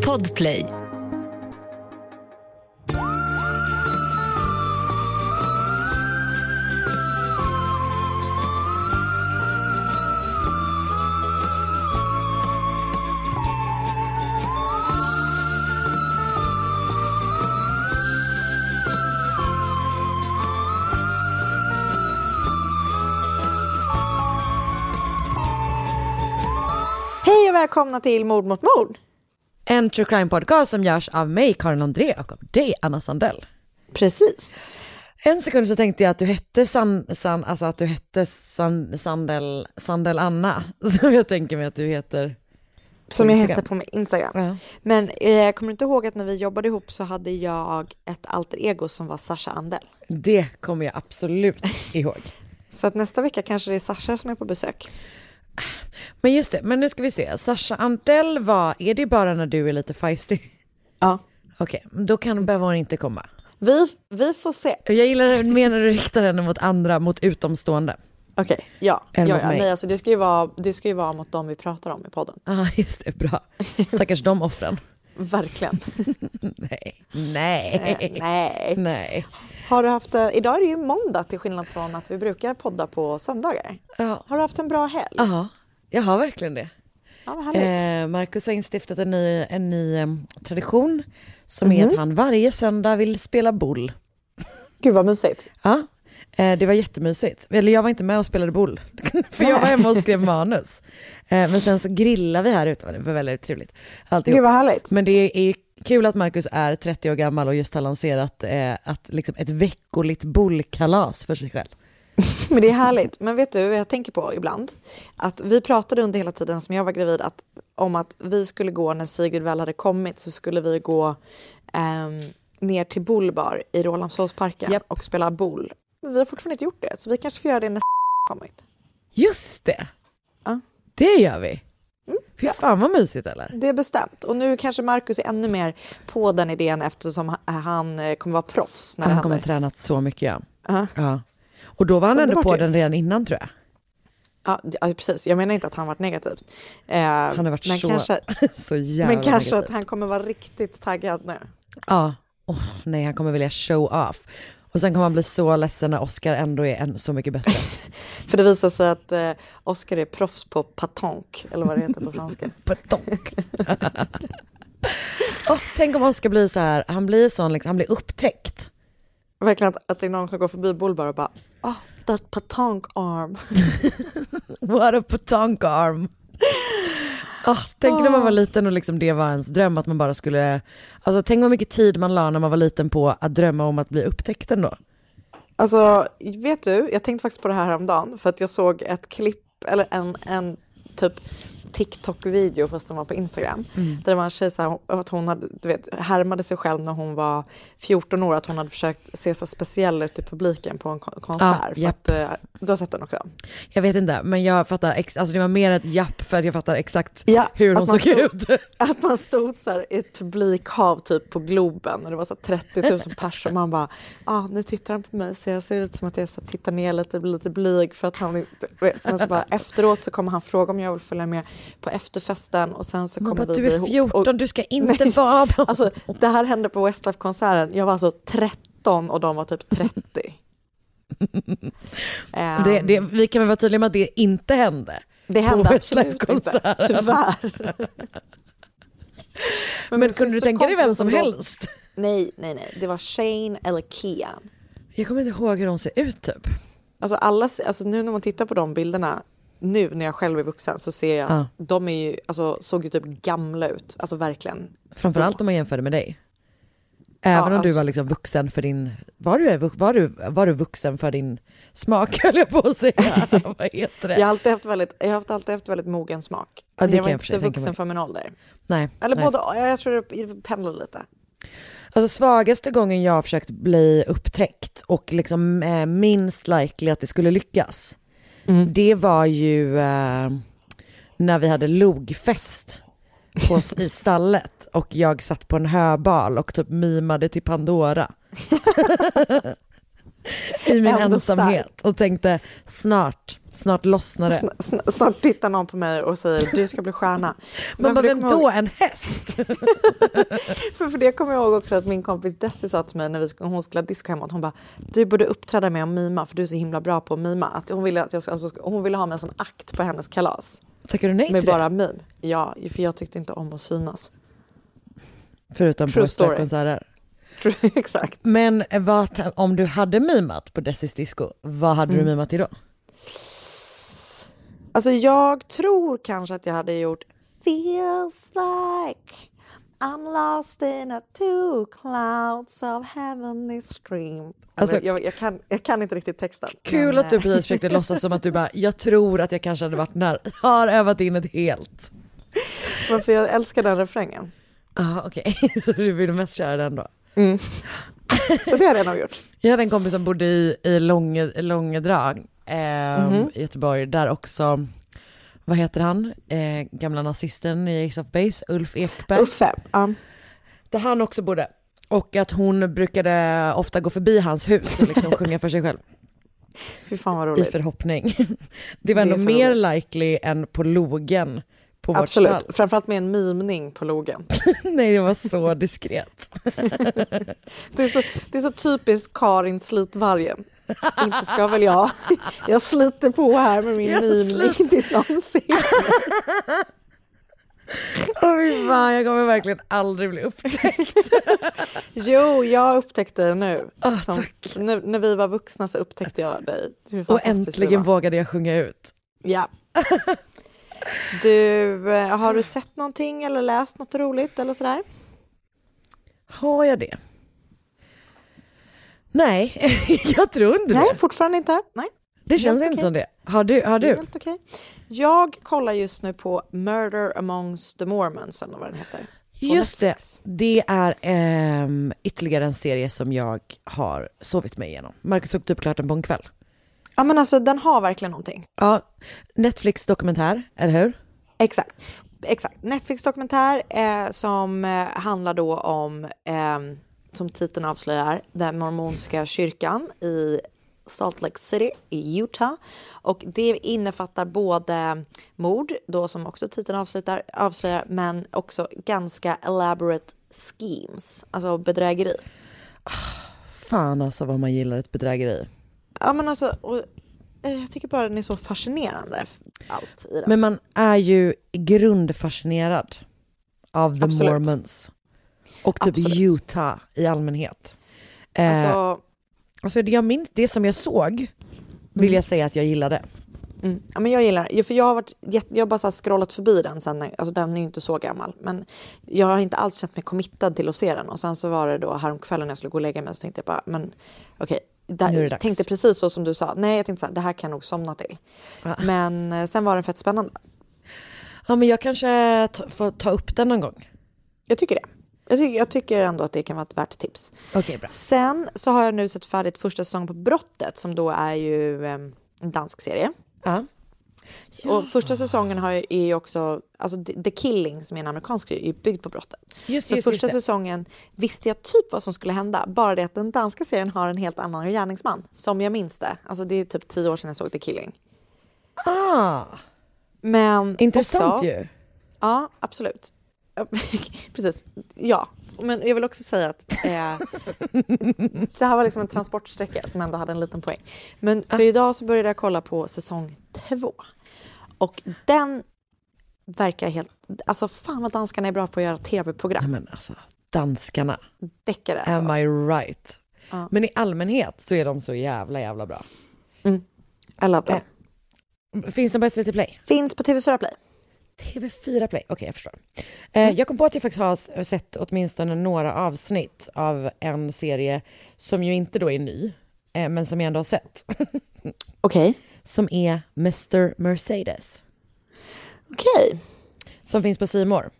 Podplay. Välkomna till Mord mot mord. En true crime podcast som görs av mig, Karin André, och av dig, Anna Sandell. Precis. En sekund så tänkte jag att du hette San, San alltså att du hette San, Sandell, Sandell Anna, som jag tänker mig att du heter. Som jag heter på min Instagram. Ja. Men eh, kommer du inte ihåg att när vi jobbade ihop så hade jag ett alter ego som var Sasha Andell. Det kommer jag absolut ihåg. Så att nästa vecka kanske det är Sasha som är på besök. Men just det, men nu ska vi se. Sasha Andell var, är det bara när du är lite feisty? Ja. Okej, då kan behöver hon inte komma. Vi, vi får se. Jag gillar mer när du riktar henne mot andra, mot utomstående. Okej, ja. ja, ja. mig. Nej, alltså det ska, ju vara, det ska ju vara mot dem vi pratar om i podden. Ja, ah, just det, bra. Stackars de offren. Verkligen. Nej, nej, Nej. nej. Har du haft, eh, idag är det ju måndag till skillnad från att vi brukar podda på söndagar. Ja, Har du haft en bra helg? ja, jag har verkligen det. Ja. Eh, Marcus har instiftat en ny, en ny em, tradition som är att han varje söndag vill spela boll. Gud vad mysigt. Ja, eh, det var jättemysigt. Eller jag var inte med och spelade boll, för jag var hemma och skrev manus. Eh, men sen så grillade vi här ute, det var väldigt trevligt. Alltihop. Gud vad härligt. Men det är kul att Marcus är 30 år gammal och just har lanserat eh, att, liksom ett veckoligt bollkalas för sig själv. Men det är härligt. Men vet du vad jag tänker på ibland? Att vi pratade under hela tiden som jag var gravid att, om att vi skulle gå när Sigrid väl hade kommit så skulle vi gå ehm, ner till Bullbar i Rålambshovsparken Japp. och spela boll. Men vi har fortfarande inte gjort det så vi kanske får göra det när kommit. Just det, Ja. det gör vi. Fy fan vad mysigt eller? Det är bestämt. Och nu kanske Markus är ännu mer på den idén eftersom ha- han eh, kommer vara proffs när det Han kommer ha händer. tränat så mycket ja. Ja. ja. Och då var han ändå på ju. den redan innan tror jag. Ja, ja, precis. Jag menar inte att han varit negativt. Eh, Han har varit men så, Kanske, så jävla men kanske negativ. att han kommer vara riktigt taggad nu. Ja, Åh, nej han kommer vilja show off. Och sen kommer han bli så ledsen när Oscar ändå är en, så mycket bättre. För det visar sig att eh, Oscar är proffs på patonk, eller vad det heter på franska. Patonk. oh, tänk om Oscar blir så här, han blir sån, liksom, han blir upptäckt. Verkligen att, att det är någon som går förbi Bullbar och bara oh, that patonk arm. What a patonk arm. Oh, tänk när man var liten och liksom det var ens dröm att man bara skulle, alltså tänk vad mycket tid man la när man var liten på att drömma om att bli upptäckt ändå. Alltså, vet du, jag tänkte faktiskt på det här häromdagen för att jag såg ett klipp, eller en, en typ TikTok-video fast den var på Instagram. Där det var en tjej så här, att hon hade, du vet, härmade sig själv när hon var 14 år, att hon hade försökt se så speciell ut i publiken på en kon- konsert. Ja, att, eh, du har sett den också? Jag vet inte, men jag fattar, ex- alltså det var mer ett japp för att jag fattar exakt Ja, hur hon såg stod- ut. Att man stod så här i ett publikhav typ på Globen och det var så här 30 000 pers och man bara, ah, nu tittar han på mig så jag ser ut som att jag så tittar ner lite, blir lite blyg för att han inte, men så bara efteråt så kommer han fråga om jag vill följa med på efterfesten och sen så Man kommer bara, vi du är ihop. 14, Och, du ska inte Nej. vara på... alltså det här hände på Westlife-konserten, jag var alltså 13 och de var typ 30. Ehm, det, det, vi kan väl vara tydliga med att det inte hände. det hände absolut inte, tyvärr. Men, min kunde du tänka dig vem som helst? Nej, nej, nej, det var Shane eller Kian. Jag kommer inte ihåg hur de ser ut typ. Alltså, alla, alltså nu när man tittar på de bilderna, nu när jag själv är vuxen så ser jag att Ja. de är ju, alltså, såg ju typ gamla ut. Alltså verkligen. Framförallt om man jämför med dig. Även om du alltså- var liksom vuxen för din, var du, var, du, var du vuxen för din smak höll jag på att säga. Vad heter det? Jag har alltid haft väldigt, jag har alltid haft väldigt mogen smak. Ja, jag var jag inte så vuxen mig. för min ålder. Nej. Eller nej. både, jag tror det pendlar lite. Alltså svagaste gången jag har försökt bli upptäckt och liksom eh, minst likely att det skulle lyckas. Mm. Det var ju eh, när vi hade logfest på, i stallet och jag satt på en höbal och typ mimade till Pandora. I min Ändå ensamhet och tänkte snart, Snart lossnar det. Sn- sn- snart tittar någon på mig och säger du ska bli stjärna. För det vem då? ihåg- En häst? För, för det kommer jag ihåg också att min kompis Desi sa till mig när vi, hon skulle ha disco hemma. att Hon bara, du borde uppträda med och mima för du är så himla bra på att mima. Att hon, ville att jag alltså, hon ville ha mig sån akt på hennes kalas. Tackar du nej Med till bara mim. Ja, för jag tyckte inte om att synas. det? Förutom True på konserter. Exakt. Men vad, om du hade mimat på Dessis disco, vad hade Mm. du mimat då? Alltså jag tror kanske att jag hade gjort Feels like I'm lost in a two clouds of heavenly stream. Alltså- Alltså, jag, jag, kan, jag kan inte riktigt texten. Kul men, att du eh, precis försökte låtsas som att du bara, jag tror att jag kanske hade varit när. Har övat in ett helt. Men för jag älskar den refrängen. Ja okej, så du vill mest köra den då? Så det har jag nog gjort. Jag hade en kompis som bodde i, i Långe, Långedrag eh, Mhm. i Göteborg, där också, vad heter han, eh, gamla nazisten i Ace of Base, Ulf Ekberg. Uffe. Ja. Där han också bodde. Och att hon brukade ofta gå förbi hans hus och liksom sjunga för sig själv. Fy fan vad I roligt. förhoppning. Det var Det ändå så mer likely än på logen på vårt Absolut. stall. Framförallt med en mimning på logen. Nej det var så diskret. Det är så, det är så typiskt Karin Slitvargen. Inte ska väl jag. Jag sliter på här med min mimning tills någon ser. Åh fan, jag kommer verkligen aldrig bli upptäckt. Jo, jag upptäckte det nu. Ah, Som, nu. När vi var vuxna så upptäckte jag dig. Och äntligen vågade jag sjunga ut. Ja. Du, eh, har du sett någonting eller läst något roligt eller sådär? Har jag det? Nej, jag tror inte Nej, det. fortfarande inte. Nej, Det känns helt inte okej. som det. Har du? Har du? helt okej. Jag kollar just nu på Murder amongst the Mormons eller vad den heter. på Just det. Netflix. Det är ehm, ytterligare en serie som jag har sovit mig igenom. Marcus såg typ klart den på en kväll. Ja men alltså den har verkligen någonting. Ja, Netflix dokumentär, eller hur? Exakt. Exakt. Netflix-dokumentär eh, som eh, handlar då om, eh, som titeln avslöjar, den mormonska kyrkan i Salt Lake City i Utah. Och det innefattar både mord, då som också titeln avslutar, avslöjar, men också ganska elaborate schemes, alltså bedrägeri. Fan alltså vad man gillar ett bedrägeri. Ja men alltså, och, eh, jag tycker bara den är så fascinerande, allt i den. Men man är ju grundfascinerad av the Absolut. mormons. Och typ Absolut. Utah i allmänhet. Eh, alltså, alltså det jag minns, det som jag såg, vill jag säga att jag gillade. Mm. Ja, men jag gillar för jag har, varit, jag har bara så scrollat förbi den sen, alltså den är ju inte så gammal, men jag har inte alls känt mig committad till att se den och sen så var det då häromkvällen när jag skulle gå och lägga mig så tänkte jag bara, men okej, det jag tänkte precis så som du sa, nej jag tänkte så här, det här kan jag nog somna till. Ja. Men eh, sen var den fett spännande. Ja men jag kanske får ta upp den någon gång. Jag tycker det. Jag tycker, jag tycker ändå att det kan vara ett värt tips. Okej bra. Sen så har jag nu sett färdigt första säsongen på Brottet som då är ju eh, en dansk serie. Ja. Och första säsongen har ju, är ju också, alltså The Killing som är en amerikansk serie, är ju byggd på brottet. Just, Så just, första just säsongen visste jag typ vad som skulle hända, bara det att den danska serien har en helt annan gärningsman, som jag minns det. Alltså det är typ tio år sedan jag såg The Killing. Ah, Men intressant också, ju. Ja, absolut. Precis, ja. Men jag vill också säga att eh, det här var liksom en transportsträcka som ändå hade en liten poäng. Men för idag så började jag kolla på säsong två. Och den verkar helt... Alltså fan vad danskarna är bra på att göra Nej tv-program. men alltså, danskarna, Deckare am alltså. I right? Ja. Men i allmänhet så är de så jävla jävla bra. I love them. Finns de på SVT Play? Finns på TV4 Play. TV4 Play, okej jag förstår. Eh, jag kom på att jag faktiskt har sett åtminstone några avsnitt av en serie som ju inte då är ny, eh, men som jag ändå har sett. Okej. Som är Mr Mercedes. Okej. Som finns på Simor.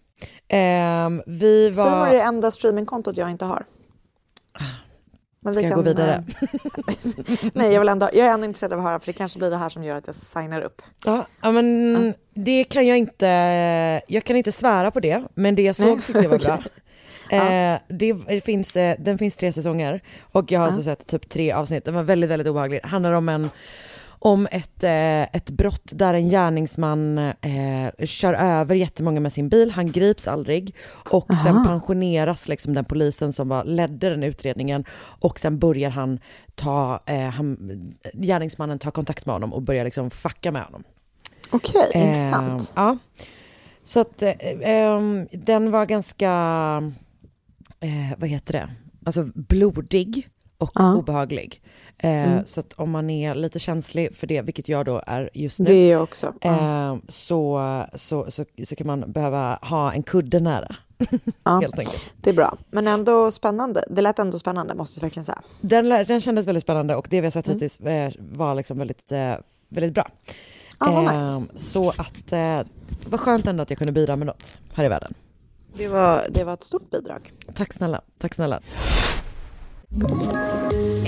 Ehm, vi var... Simon är det enda streamingkontot jag inte har. Men Ska jag gå vidare? eh, nej, jag, vill ändå, jag är ändå intresserad av att höra för det kanske blir det här som gör att jag signar upp. Ja, ja men det kan jag inte, jag kan inte svära på det, men det jag såg tyckte jag var bra. okej. Eh, det, det finns, eh, den finns tre säsonger och jag har alltså sett typ tre avsnitt. Den var väldigt, väldigt obehaglig. Det handlar om en, om ett, eh, ett brott där en gärningsman eh, kör över jättemånga med sin bil, han grips aldrig och Aha. sen pensioneras liksom den polisen som var, ledde den utredningen och sen börjar han ta, eh, han, gärningsmannen tar kontakt med honom och börjar liksom fucka med honom. Okej, Eh, intressant. Ja. Så att eh, ehm, den var ganska, eh, vad heter det, alltså blodig och Ja. obehaglig. Eh, Mm. Så att om man är lite känslig för det, vilket jag då är just nu, Det är jag också. Ja. eh, så, så, så, så kan man behöva ha en kudde nära, Ja, helt enkelt. det är bra. Men ändå spännande. Det lät ändå spännande måste jag verkligen säga. Den, den kändes väldigt spännande och det vi har sett Mm. hittills eh, var liksom väldigt, eh, väldigt bra. Vad nice. Så att, eh, vad skönt ändå att jag kunde bidra med något här i världen. Det var, det var ett stort bidrag. Tack snälla, tack snälla.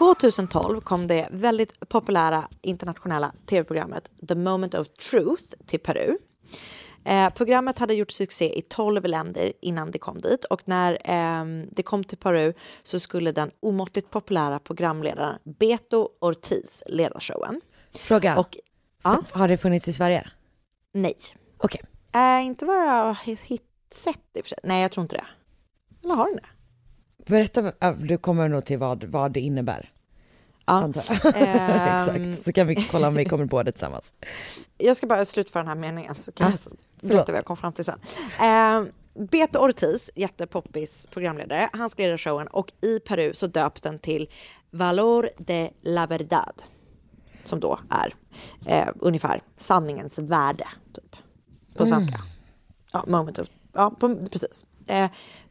2012 kom det väldigt populära internationella tv-programmet The Moment of Truth till Peru. Eh, programmet hade gjort succé i 12 länder innan det kom dit och när eh, det kom till Peru så skulle den omåttligt populära programledaren Beto Ortiz leda showen. Fråga, Och ja, har det funnits i Sverige? nej, Okej. eh, inte vad jag har sett i och för sig. Nej, jag tror inte det. Eller har den det? Berätta, äh, du kommer nog till vad, vad det innebär. Ja. Ehm. Exakt, så kan vi kolla om vi kommer på det tillsammans. Jag ska bara slutföra den här meningen så kan Ah, jag berätta vad jag kom fram till sen. Eh, Beto Ortiz, jättepoppis programledare, han ska leda showen och i Peru så döps den till Valor de la Verdad. Som då är eh, ungefär sanningens värde, typ. På svenska. Ja, moment of, ja på, precis. Eh,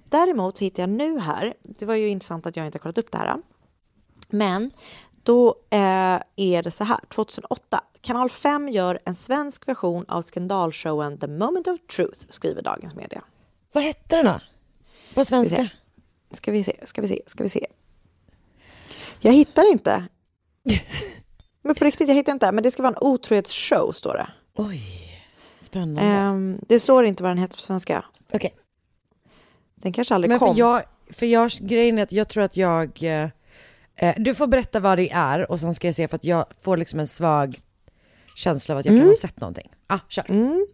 däremot så hittar jag nu här, det var ju intressant att jag inte har kollat upp det här. Men då eh, är det så här, 2008. Kanal 5 gör en svensk version av skandalshowen The Moment of Truth, skriver Dagens Media. Vad hette den då? På svenska? Ska vi se, ska vi se, ska vi se. Jag hittar inte. Men på riktigt, jag hittar inte. Men det ska vara en otrohetsshow, står det. Oj, spännande. Ehm, det står inte vad den heter på svenska. Okej, Den kanske aldrig men kom. för jag, för jag, grejen är att jag tror att jag, eh, eh, du får berätta vad det är och sen ska jag se för att jag får liksom en svag känsla av att jag kan ha sett någonting. Ah, kör. Mm.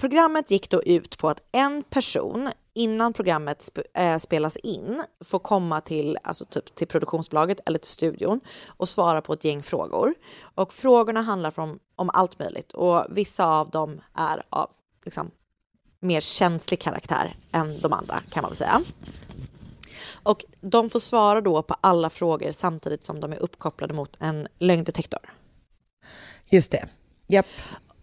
Programmet gick då ut på att en person innan programmet sp äh, spelas in får komma till, alltså typ till produktionsbolaget eller till studion och svara på ett gäng frågor. Och frågorna handlar om, om allt möjligt och vissa av dem är av liksom, mer känslig karaktär än de andra kan man väl säga. Och de får svara då på alla frågor samtidigt som de är uppkopplade mot en lögndetektor. Just det. Japp.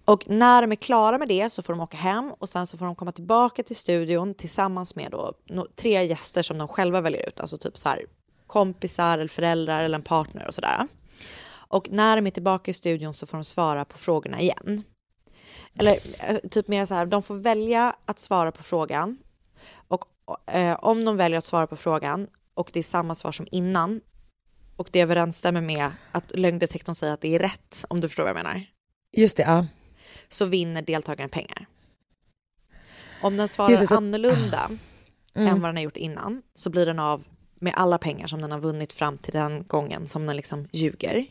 Och när de är klara med det så får de åka hem och sen så får de komma tillbaka till studion tillsammans med då tre gäster som de själva väljer ut, alltså typ så här kompisar eller föräldrar eller en partner och sådär. Och när de är tillbaka i studion så får de svara på frågorna igen. Eller eh, typ mer så här, de får välja att svara på frågan och eh, om de väljer att svara på frågan och det är samma svar som innan och det överensstämmer med att lögndetektorn säger att det är rätt, om du förstår vad jag menar Just det, ja. så vinner deltagaren pengar. Om den svarar det, så- annorlunda Mm. än vad den har gjort innan så blir den av med alla pengar som den har vunnit fram till den gången som den liksom ljuger.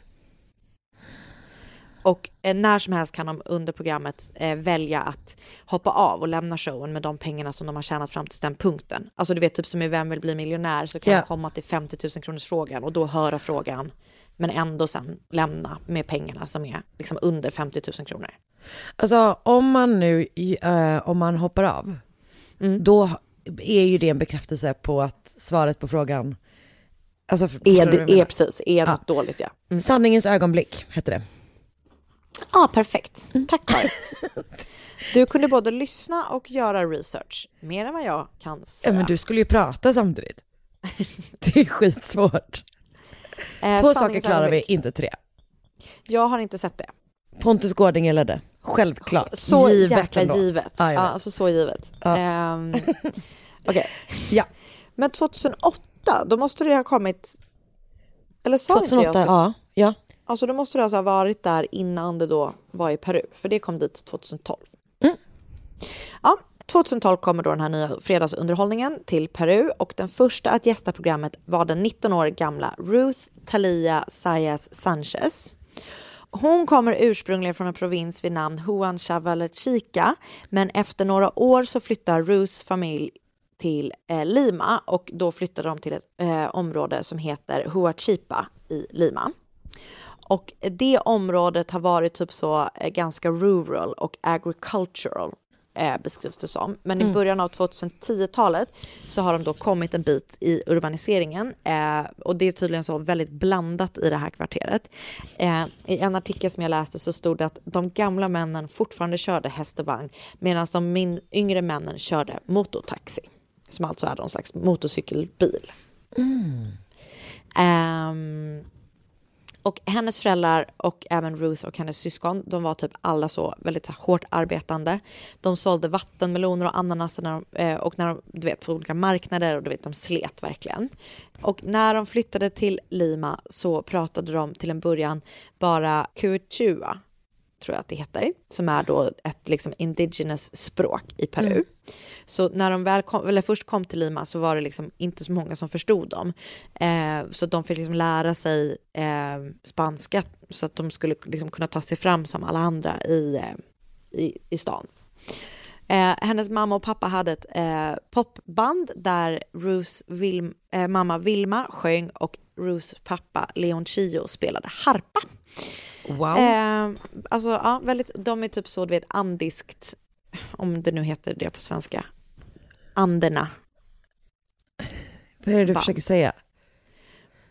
Och eh, när som helst kan de under programmet eh, välja att hoppa av och lämna showen med de pengarna som de har tjänat fram till den punkten. Alltså du vet typ som i Vem vill bli miljonär så kan Ja. de komma till 50 000 kronors frågan och då höra frågan men ändå sen lämna med pengarna som är liksom under 50 000 kronor. Alltså om man nu, eh, om man hoppar av, Mm. då är ju det en bekräftelse på att svaret på frågan, alltså Är, det, är precis, är Ja. dåligt ja. Mm. Sanningens ögonblick hette det. Ja, perfekt. Tack Karin. Du kunde både lyssna och göra research. Mer än vad jag kan Ja, säga. men du skulle ju prata samtidigt. Det är skitsvårt. Eh, Två saker klarar vi, inte tre. Jag har inte sett det. Pontus Gårdinger ledde. Självklart. Så Givet jäkla givet. Ja, Ja, alltså så givet. Ja. Ehm, Okej. Ja. Men 2008, då måste det ha kommit... Eller sa inte 2008, jag? ja. ja. Alltså då måste det alltså ha varit där innan det då var i Peru. För det kom dit 2012. Mm. Ja, 2012 kommer då den här nya fredagsunderhållningen till Peru och den första att gästa programmet var den 19 år gamla Ruth Talia Sayas Sanchez. Hon kommer ursprungligen från en provins vid namn Huancavelichica men efter några år så flyttar Ruths familj till eh, Lima och då flyttade de till ett eh, område som heter Huachipa i Lima. Och det området har varit typ så eh, ganska rural och agricultural eh, beskrivs det som. Men i början av 2010-talet så har de då kommit en bit i urbaniseringen eh, och det är tydligen så väldigt blandat i det här kvarteret. Eh, I en artikel som jag läste så stod det att de gamla männen fortfarande körde hästvagn medan de min, yngre männen körde motortaxi som alltså är någon slags motorcykelbil. Ehm, och hennes föräldrar och även Ruth och hennes syskon, de var typ alla så väldigt så här, hårt arbetande. De sålde vattenmeloner och ananas när de, eh, och när de, du vet, på olika marknader och du vet, de slet verkligen. Och när de flyttade till Lima så pratade de till en början bara Quechua, tror jag att det heter, som är då ett liksom indigenous språk i Peru. Så när de väl kom, eller först kom till Lima så var det liksom inte så många som förstod dem. Eh, så de fick liksom lära sig eh, spanska så att de skulle liksom kunna ta sig fram som alla andra i, eh, i, i stan. Eh, hennes mamma och pappa hade ett eh, popband där Ruths Vil- eh, mamma Vilma sjöng och Ruths pappa Leon Chio spelade harpa. Wow. Eh, alltså, ja, väldigt, de är typ så, du vet, andiskt, om det nu heter det på svenska. Anderna. Vad är det du band. försöker säga?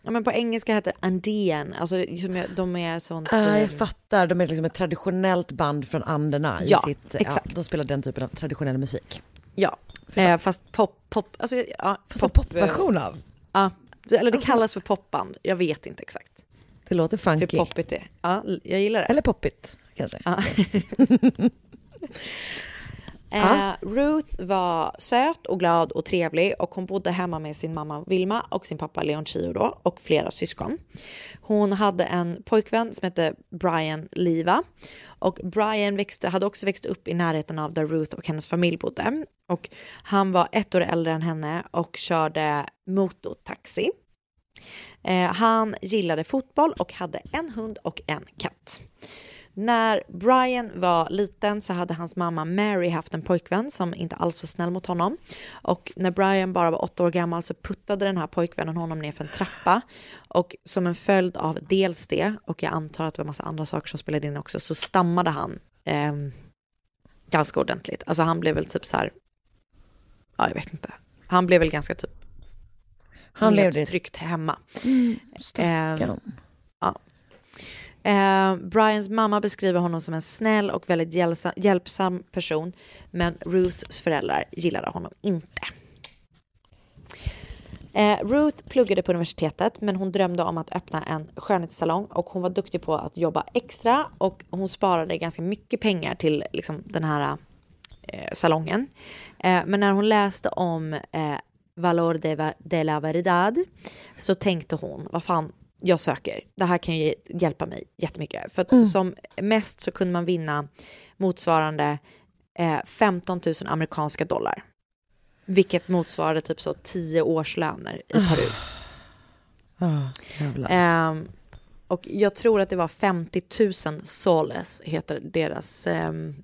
Ja, men på engelska heter det Andean, alltså de är sånt... Eh, jag fattar, de är liksom ett traditionellt band från Anderna. I Ja, sitt, exakt. Ja, de spelar den typen av traditionell musik. ja, eh, fast pop, pop, alltså ja, Fast pop, en popversion av. Ja, eller det kallas för popband, jag vet inte exakt Det låter hur funky. poppigt det är. Ja, jag gillar det. Eller poppigt kanske. Ja. Eh, Ruth var söt och glad och trevlig och hon bodde hemma med sin mamma Vilma och sin pappa Leon Chio då och flera syskon. Hon hade en pojkvän som hette Brian Liva och Brian växte, hade också växt upp i närheten av där Ruth och hennes familj bodde och han var ett år äldre än henne och körde motortaxi. Eh, han gillade fotboll och hade en hund och en katt. När Brian var liten så hade hans mamma Mary haft en pojkvän som inte alls var snäll mot honom. Och när Brian bara var åtta år gammal så puttade den här pojkvännen honom ner för en trappa. Och som en följd av dels det, och jag antar att det var massa andra saker som spelade in också, så stammade han ehm, ganska ordentligt. Alltså han blev väl typ så här, ja jag vet inte. Han blev väl ganska typ Han levde tryggt hemma. Stackarn. Eh, Eh, Brians mamma beskriver honom som en snäll och väldigt hjälsa, hjälpsam person, men Ruths föräldrar gillade honom inte. Eh, Ruth pluggade på universitetet, men hon drömde om att öppna en skönhetssalong och hon var duktig på att jobba extra och hon sparade ganska mycket pengar till liksom, den här eh, salongen. Eh, men när hon läste om eh, Valor de, de la Verdad så tänkte hon, vad fan, jag söker. Det här kan ju hjälpa mig jättemycket. För att som mest så kunde man vinna motsvarande eh, 15 000 amerikanska dollar. Vilket motsvarade typ så 10 årslöner i Peru. Ah, jävlar. Ehm, och jag tror att det var 50 000 soles, heter deras ehm,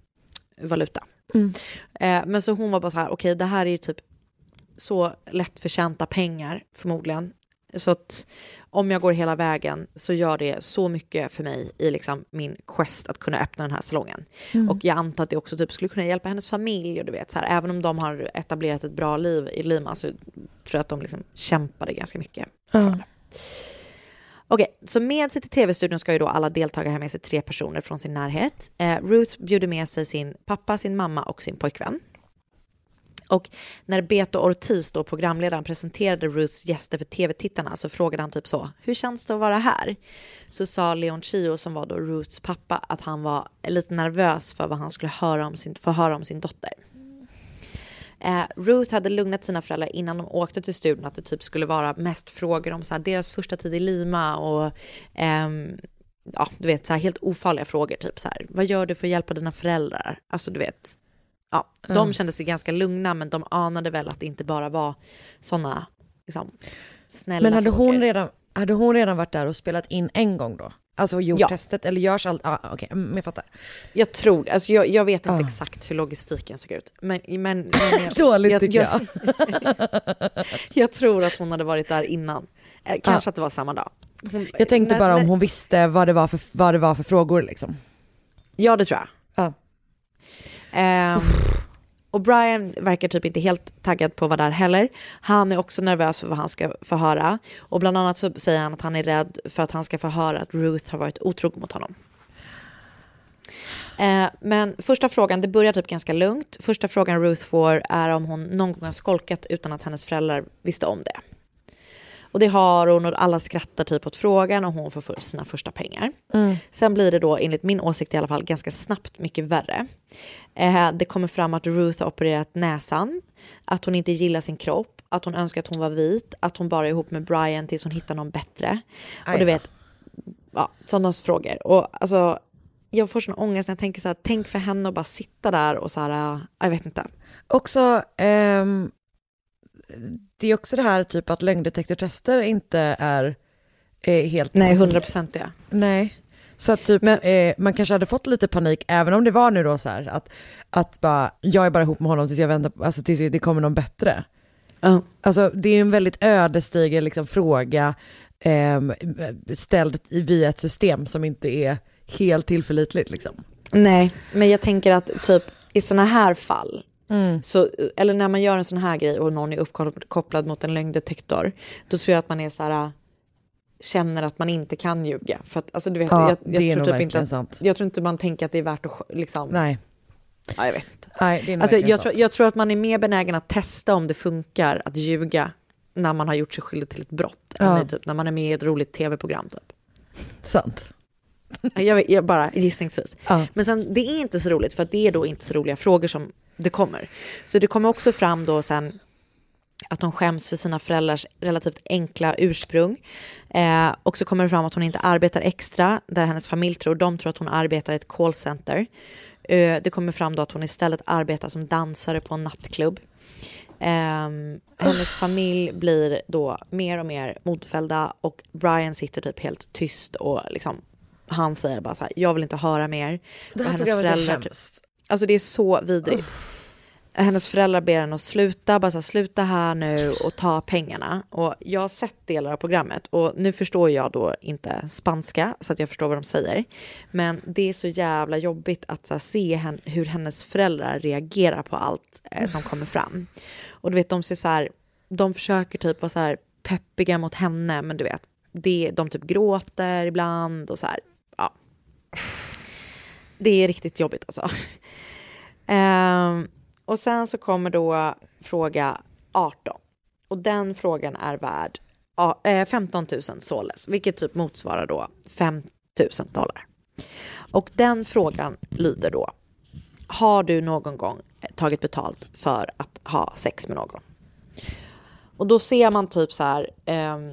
valuta. Mm. Eh, men så hon var bara så här, okej det här är ju typ så lättförtjänta pengar förmodligen. Så att om jag går hela vägen så gör det så mycket för mig i liksom min quest att kunna öppna den här salongen. Och jag antar att det också typ skulle kunna hjälpa hennes familj och du vet så här, även om de har etablerat ett bra liv i Lima så tror jag att de liksom kämpade ganska mycket det. Okej, så med sig till tv-studion ska ju då alla deltagare ha med sig tre personer från sin närhet. Eh, Ruth bjuder med sig sin pappa, sin mamma och sin pojkvän. Och när Beto Ortiz, då programledaren, presenterade Ruths gäster för tv-tittarna så frågade han typ så, hur känns det att vara här? Så sa Leon Chio, som var då Ruths pappa, att han var lite nervös för vad han skulle höra om sin, få höra om sin dotter. Eh, Ruth hade lugnat sina föräldrar innan de åkte till studion att det typ skulle vara mest frågor om så här, deras första tid i Lima och ehm, ja, du vet så här helt ofarliga frågor, typ så här, vad gör du för att hjälpa dina föräldrar? Alltså du vet, ja, de Mm. kände sig ganska lugna men de anade väl att det inte bara var sådana liksom, snälla Men hade frågor. hon, redan, hade hon redan varit där och spelat in en gång då? Alltså gjort Ja. testet eller görs allt? Ah, Okej, mm, jag fattar. Jag tror, alltså jag, jag vet inte Ah. exakt hur logistiken såg ut. Men, men, men jag, Dåligt tycker jag. jag tror att hon hade varit där innan. Eh, kanske att det var samma dag. Hon, Jag tänkte när- bara om hon visste vad det var för, vad det var för frågor liksom. Ja, det tror jag. Um, och Brian verkar typ inte helt taggad på att vara där heller. Han är också nervös för vad han ska få höra. Och bland annat så säger han att han är rädd för att han ska få höra att Ruth har varit otrogen mot honom. Eh, men första frågan, det börjar typ ganska lugnt. Första frågan Ruth får är om hon någon gång har skolkat utan att hennes föräldrar visste om det. Och det har hon och alla skrattar typ åt frågan och hon får sina första pengar. Sen blir det då, enligt min åsikt i alla fall, ganska snabbt mycket värre. Eh, det kommer fram att Ruth har opererat näsan, att hon inte gillar sin kropp, att hon önskar att hon var vit, att hon bara är ihop med Brian tills hon hittar någon bättre. Och du vet, ja, sådana frågor. Och alltså, jag får sån ångest när jag tänker så här, tänk för henne att bara sitta där och så här, jag vet inte. Också, ehm, det är också det här typ att lögndetektortester inte är eh, helt... Nej, 100 procent det. Nej. Så att typ, Men- eh, man kanske hade fått lite panik, även om det var nu då så här, att, att bara, jag är bara ihop med honom tills jag väntar, alltså tills det kommer någon bättre. Ja. Alltså det är en väldigt ödesdiger liksom, fråga ehm, ställd via ett system som inte är helt tillförlitligt liksom. Nej, men jag tänker att typ i såna här fall, så, eller när man gör en sån här grej och någon är uppkopplad mot en lögndetektor, då tror jag att man är så här, känner att man inte kan ljuga. För att, alltså, du vet, Ja, jag, jag, tror typ inte att, jag tror inte man tänker att det är värt att liksom, Nej, ja, jag vet inte. nej det är Alltså, jag, tror, jag tror att man är mer benägen att testa om det funkar att ljuga när man har gjort sig skyldig till ett brott, Ja. än typ, när man är med i ett roligt tv-program. Typ. Sant. Jag, vet- jag bara gissningsvis. Ja. Men sen, det är inte så roligt för det är då inte så roliga frågor som det kommer. Så det kommer också fram då sen att hon skäms för sina föräldrars relativt enkla ursprung. Eh, och så kommer det fram att hon inte arbetar extra, där hennes familj tror, de tror att hon arbetar i ett callcenter. Eh, det kommer fram då att hon istället arbetar som dansare på en nattklubb. Ehm, hennes familj blir då mer och mer modfällda och Brian sitter typ helt tyst och liksom han säger bara så här, jag vill inte höra mer. Det Och här hennes programmet är föräldrar typ- hemskt. Alltså det är så vidrigt. Hennes föräldrar ber henne att sluta, bara så här, sluta här nu och ta pengarna. Och jag har sett delar av programmet och nu förstår jag då inte spanska så att jag förstår vad de säger. Men det är så jävla jobbigt att här, se hen, hur hennes föräldrar reagerar på allt eh, som kommer fram. Och du vet, de ser så här, de försöker typ vara så här peppiga mot henne, men du vet, det, de typ gråter ibland och så här, ja. Det är riktigt jobbigt alltså. Um, och sen så kommer då fråga 18. Och den frågan är värd 15 000 eh, soles, vilket typ motsvarar då 5 000 dollar. Och den frågan lyder då, har du någon gång tagit betalt för att ha sex med någon? Och då ser man typ så här um,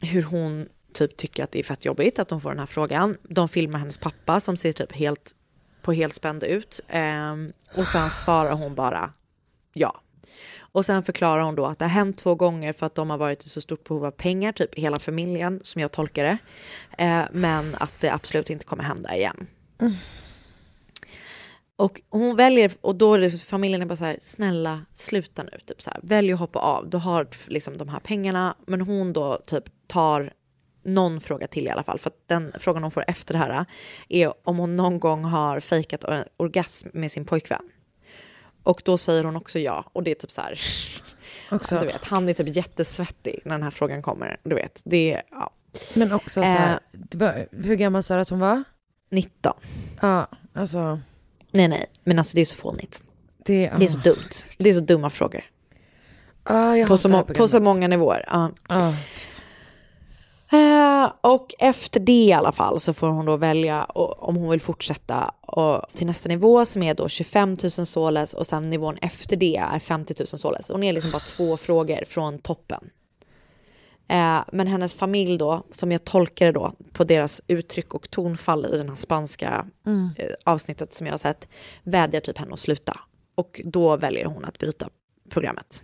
hur hon typ tycker att det är fett jobbigt att de får den här frågan. De filmar hennes pappa som ser typ helt på helt spänd ut. Ehm, och sen svarar hon bara ja. Och sen förklarar hon då att det har hänt två gånger för att de har varit i så stort behov av pengar, typ hela familjen som jag tolkar det. Eh, men att det absolut inte kommer hända igen. Och hon väljer, och då är det, familjen är bara så här, snälla sluta nu, typ så här, välj att hoppa av, du har liksom de här pengarna, men hon då typ tar någon fråga till i alla fall, för att den frågan hon får efter det här är om hon någon gång har fejkat or- orgasm med sin pojkvän. Och då säger hon också ja, och det är typ så här, Också. du vet, han är typ jättesvettig när den här frågan kommer, du vet, det ja. Men också så här, det var, hur gammal sa du att hon var? 19. Ja, alltså. Nej nej, men alltså det är så fånigt. Det, Det är så dumt. Det är så dumma frågor. ah, På så, på så många nivåer. Ja. Ja. Eh, och efter det i alla fall så får hon då välja om hon vill fortsätta till nästa nivå som är då 25 000 soles och sen nivån efter det är 50 000 soles. Hon är liksom bara två frågor från toppen. Eh, men hennes familj då, som jag tolkar det då på deras uttryck och tonfall i den här spanska eh, avsnittet som jag har sett, vädjar typ henne att sluta. Och då väljer hon att bryta programmet.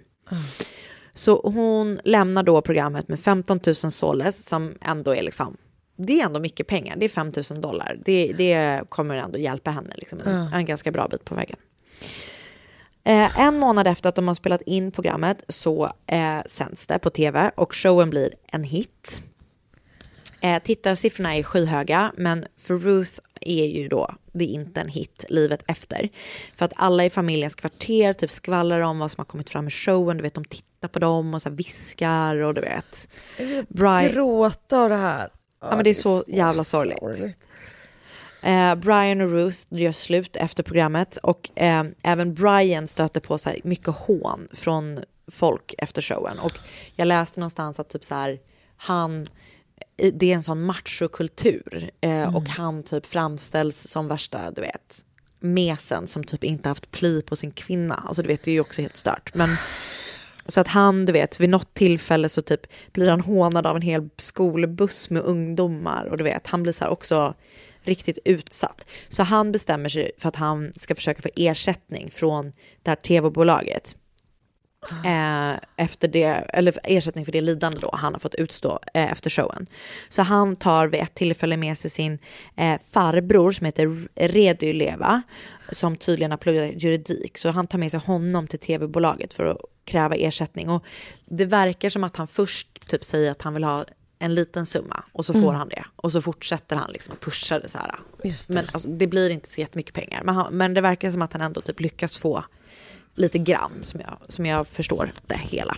Så hon lämnar då programmet med 15 000 soles som ändå är liksom, det är ändå mycket pengar, det är 5 000 dollar. Det, det kommer ändå hjälpa henne liksom, en, en ganska bra bit på vägen. Eh, en månad efter att de har spelat in programmet så eh, sänds det på tv och showen blir en hit. Eh, tittarsiffrorna är skyhöga, men för Ruth är ju då, det är inte en hit livet efter. För att alla i familjens kvarter typ skvallrar om vad som har kommit fram i showen, du vet de tittar på dem och så viskar och du vet. Brian, Gråta av det här. Ja, men det är så jävla sorgligt. Eh, Brian och Ruth gör slut efter programmet och eh, även Brian stöter på sig mycket hån från folk efter showen. Och jag läste någonstans att typ så här, han, det är en sån machokultur eh, och han typ framställs som värsta, du vet, mesen som typ inte haft pli på sin kvinna. Alltså du vet, det är ju också helt stört. Men så att han, du vet, vid något tillfälle så typ blir han hånad av en hel skolbuss med ungdomar och du vet, han blir så här också riktigt utsatt. Så han bestämmer sig för att han ska försöka få ersättning från det här tv-bolaget. Eh, efter det, eller ersättning för det lidande då han har fått utstå eh, efter showen. Så han tar vid ett tillfälle med sig sin eh, farbror som heter Redy Leva som tydligen har pluggat juridik. Så han tar med sig honom till tv-bolaget för att kräva ersättning. Och det verkar som att han först typ säger att han vill ha en liten summa och så får han det. Och så fortsätter han liksom att pusha det så här. Det. Men alltså, det blir inte så jättemycket pengar. Men, han, men det verkar som att han ändå typ lyckas få lite grann som jag, som jag förstår det hela.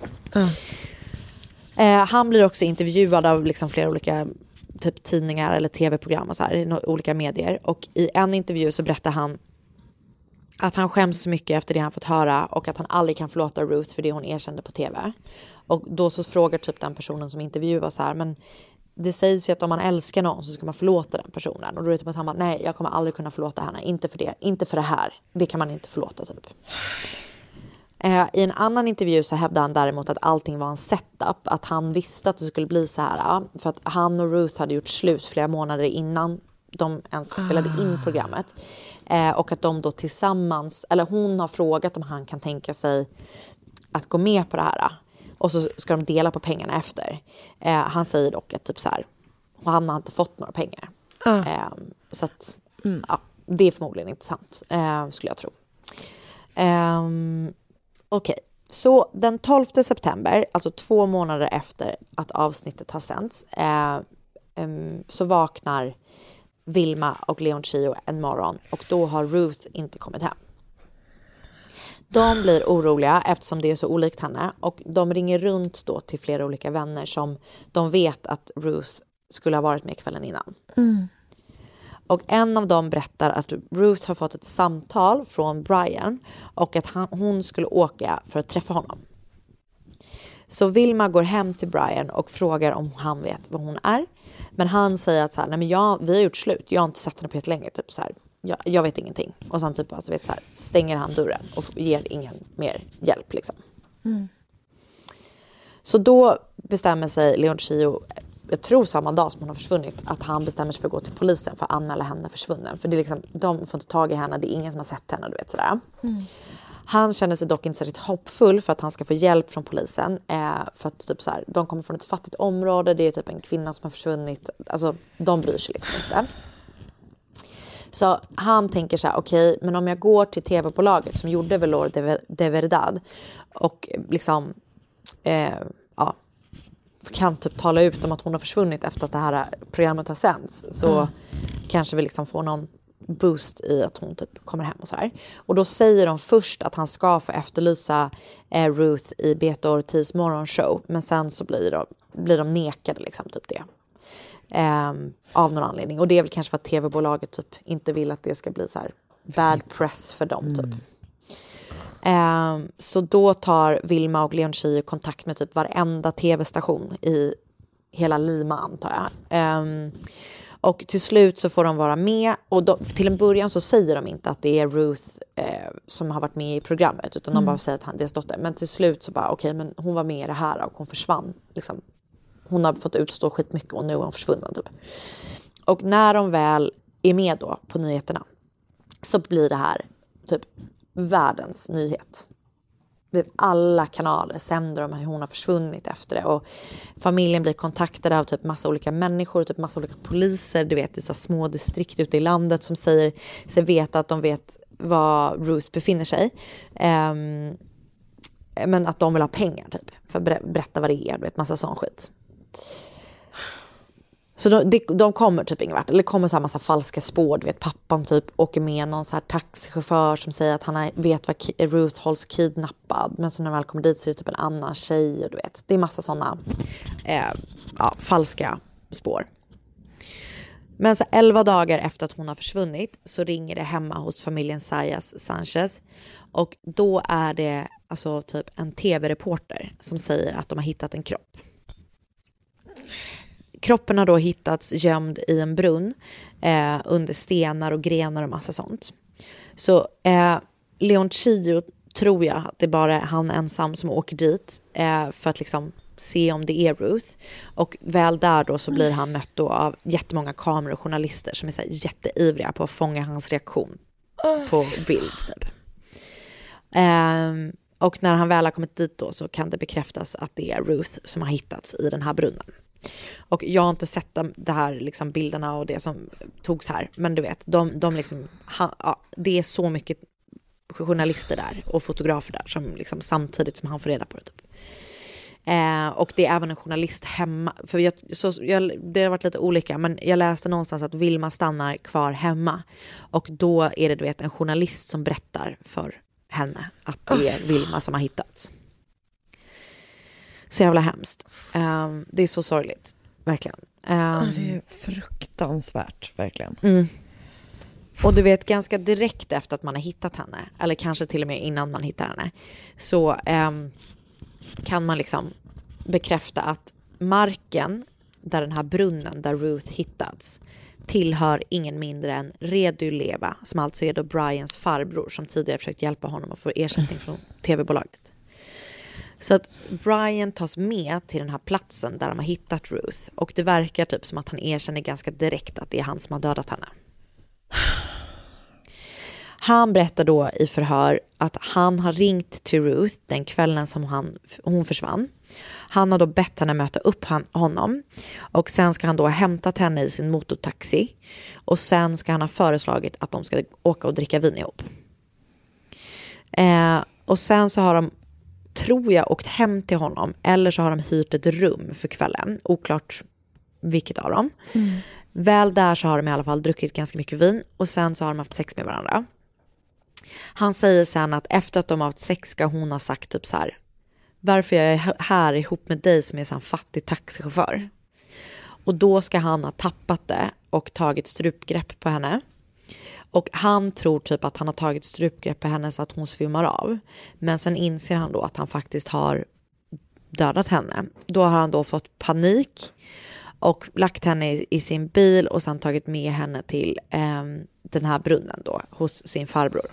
Eh, han blir också intervjuad av liksom flera olika typ tidningar eller tv-program och så här, i no- olika medier. Och i en intervju så berättar han att han skäms så mycket efter det han fått höra och att han aldrig kan förlåta Ruth för det hon erkände på tv. Och då så frågar typ den personen som intervjuar så här, men det sägs ju att om man älskar någon så ska man förlåta den personen. Och då är det typ att han bara, nej jag kommer aldrig kunna förlåta henne, inte för det, inte för det här. Det kan man inte förlåta typ. Eh, I en annan intervju så hävdade han däremot att allting var en setup, att han visste att det skulle bli så här. För att han och Ruth hade gjort slut flera månader innan de ens spelade in programmet. Eh, och att de då tillsammans, eller hon har frågat om han kan tänka sig att gå med på det här. Och så ska de dela på pengarna efter. Eh, han säger dock att typ så här, han har inte fått några pengar. Eh, så att, ja, det är förmodligen inte sant, eh, skulle jag tro. Ehm, Okej, så den 12 september, alltså två månader efter att avsnittet har sänts, eh, em, så vaknar Vilma och Leoncio en morgon och då har Ruth inte kommit hem. De blir oroliga eftersom det är så olikt henne och de ringer runt då till flera olika vänner som de vet att Ruth skulle ha varit med kvällen innan. Och en av dem berättar att Ruth har fått ett samtal från Brian och att han, hon skulle åka för att träffa honom. Så Vilma går hem till Brian och frågar om han vet vad hon är. Men han säger att så här, nej men jag, vi har gjort slut, jag har inte sett henne på jättelänge. Typ så här, jag, jag vet ingenting. Och sen typ alltså, vet, så här, stänger han dörren och ger ingen mer hjälp. Liksom. Så då bestämmer sig Leoncio, jag tror samma dag som hon har försvunnit, att han bestämmer sig för att gå till polisen för att anmäla henne försvunnen. För det är liksom, de får inte tag i henne, det är ingen som har sett henne. Du vet, sådär. Han känner sig dock inte särskilt hoppfull för att han ska få hjälp från polisen. Eh, för att typ så här, de kommer från ett fattigt område, det är typ en kvinna som har försvunnit. Alltså de bryr sig liksom inte. Så han tänker så här, okej, men om jag går till tv-bolaget som gjorde Velour de, de Verdad och liksom, eh, ja, kan typ tala ut om att hon har försvunnit efter att det här programmet har sänds så kanske vi liksom får någon boost i att hon typ kommer hem och så här. Och då säger de först att han ska få efterlysa eh, Ruth i Beto Ortiz morgonshow men sen så blir de, blir de nekade liksom typ det. Eh, av någon anledning. Och det är väl kanske för att tv-bolaget typ inte vill att det ska bli så här bad press för dem typ. Eh, så då tar Vilma och Leon Chio kontakt med typ varenda tv-station i hela Lima antar jag. Eh, och till slut så får de vara med och de, till en början så säger de inte att det är Ruth eh, som har varit med i programmet utan de bara säger att han, deras dotter. Men till slut så bara okej men hon var med i det här och hon försvann. Liksom. Hon har fått utstå skitmycket och nu är hon försvunnen typ. Och när de väl är med då på nyheterna så blir det här typ världens nyhet. Det, alla kanaler sänder om hur hon har försvunnit efter det och familjen blir kontaktade av typ massa olika människor, typ massa olika poliser, du vet i så små distrikt ute i landet som säger sig veta att de vet var Ruth befinner sig. Um, men att de vill ha pengar typ för att berätta vad det är, du vet massa sån skit. Så de, de, kommer typ ingen vart. Eller det kommer så här massa falska spår. Du vet pappan typ åker med någon så här taxichaufför som säger att han vet vad Ruth hålls kidnappad. Men så när de väl kommer dit så är det typ en annan tjej. Och du vet. Det är massa sådana eh, ja, falska spår. Men så elva dagar efter att hon har försvunnit så ringer det hemma hos familjen Sayas Sanchez. Och då är det alltså typ en tv-reporter som säger att de har hittat en kropp. Kroppen har då hittats gömd i en brunn eh, under stenar och grenar och massa sånt. Så eh, Leon Chio tror jag att det bara är han ensam som åker dit eh, för att liksom se om det är Ruth. Och väl där då så blir han mött då av jättemånga kameror och journalister som är så jätteivriga på att fånga hans reaktion på bild. Typ. Um, och när han väl har kommit dit då så kan det bekräftas att det är Ruth som har hittats i den här brunnen. Och jag har inte sett de, det här liksom bilderna och det som togs här, men du vet, de, de liksom, ha, ja, det är så mycket journalister där och fotografer där som liksom samtidigt som han får reda på det. Typ. Eh, och det är även en journalist hemma, för jag, så, jag, det har varit lite olika, men jag läste någonstans att Vilma stannar kvar hemma och då är det du vet en journalist som berättar för henne att det är Vilma som har hittats. Så jävla hemskt. Um, det är så sorgligt, verkligen. Um, ja, det är fruktansvärt, verkligen. Mm. Och du vet, ganska direkt efter att man har hittat henne, eller kanske till och med innan man hittar henne, så um, kan man liksom bekräfta att marken där den här brunnen där Ruth hittats tillhör ingen mindre än Redu Leva, som alltså är då Brians farbror som tidigare försökt hjälpa honom att få ersättning från tv-bolaget. Så att Brian tas med till den här platsen där de har hittat Ruth och det verkar typ som att han erkänner ganska direkt att det är han som har dödat henne. Han berättar då i förhör att han har ringt till Ruth den kvällen som han, hon försvann. Han har då bett henne möta upp han, honom och sen ska han då ha hämtat henne i sin motortaxi och sen ska han ha föreslagit att de ska åka och dricka vin ihop. Eh, och sen så har de tror jag, åkt hem till honom eller så har de hyrt ett rum för kvällen. Oklart vilket av dem. Mm. Väl där så har de i alla fall druckit ganska mycket vin och sen så har de haft sex med varandra. Han säger sen att efter att de har haft sex ska hon ha sagt typ så här. Varför jag är här ihop med dig som är en fattig taxichaufför. Och då ska han ha tappat det och tagit strupgrepp på henne. Och han tror typ att han har tagit strupgrepp på henne så att hon svimmar av. Men sen inser han då att han faktiskt har dödat henne. Då har han då fått panik och lagt henne i, i sin bil och sen tagit med henne till eh, den här brunnen då hos sin farbror.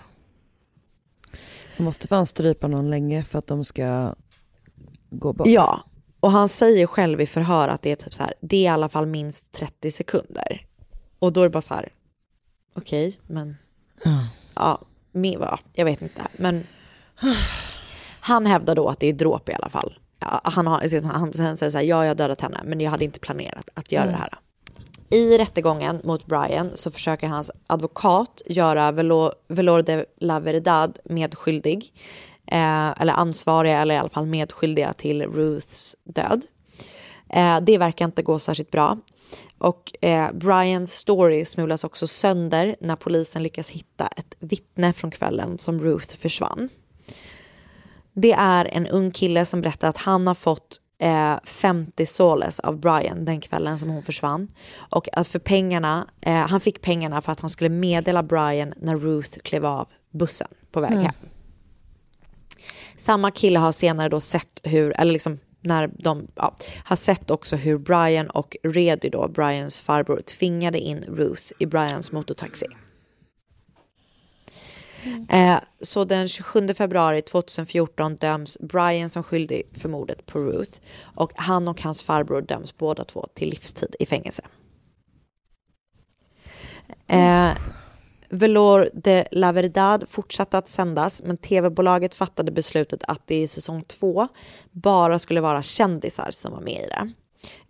Man måste fan strypa någon länge för att de ska gå bort. Ja, och han säger själv i förhör att det är typ så här, det är i alla fall minst 30 sekunder. Och då är det bara så här, okej, okay, men mm. ja, med, ja, jag vet inte. Men han hävdar då att det är dråp i alla fall. Han, har, han, han säger så här, ja jag har dödat henne, men jag hade inte planerat att göra mm. det här. I rättegången mot Brian så försöker hans advokat göra Velor de la Verdad medskyldig, eh, eller ansvariga, eller i alla fall medskyldiga till Ruths död. Eh, det verkar inte gå särskilt bra. Och eh, Brians story smulas också sönder när polisen lyckas hitta ett vittne från kvällen som Ruth försvann. Det är en ung kille som berättar att han har fått eh, 50 soles av Brian den kvällen som hon försvann. Och för pengarna, eh, han fick pengarna för att han skulle meddela Brian när Ruth klev av bussen på väg hem. Samma kille har senare då sett hur, eller liksom när de ja, har sett också hur Brian och Redy, då, Brians farbror, tvingade in Ruth i Brians motortaxi. Eh, så den 27 februari 2014 döms Brian som skyldig för mordet på Ruth och han och hans farbror döms båda två till livstid i fängelse. Eh, Velour de la Verdad fortsatte att sändas men tv-bolaget fattade beslutet att det i säsong två bara skulle vara kändisar som var med i det.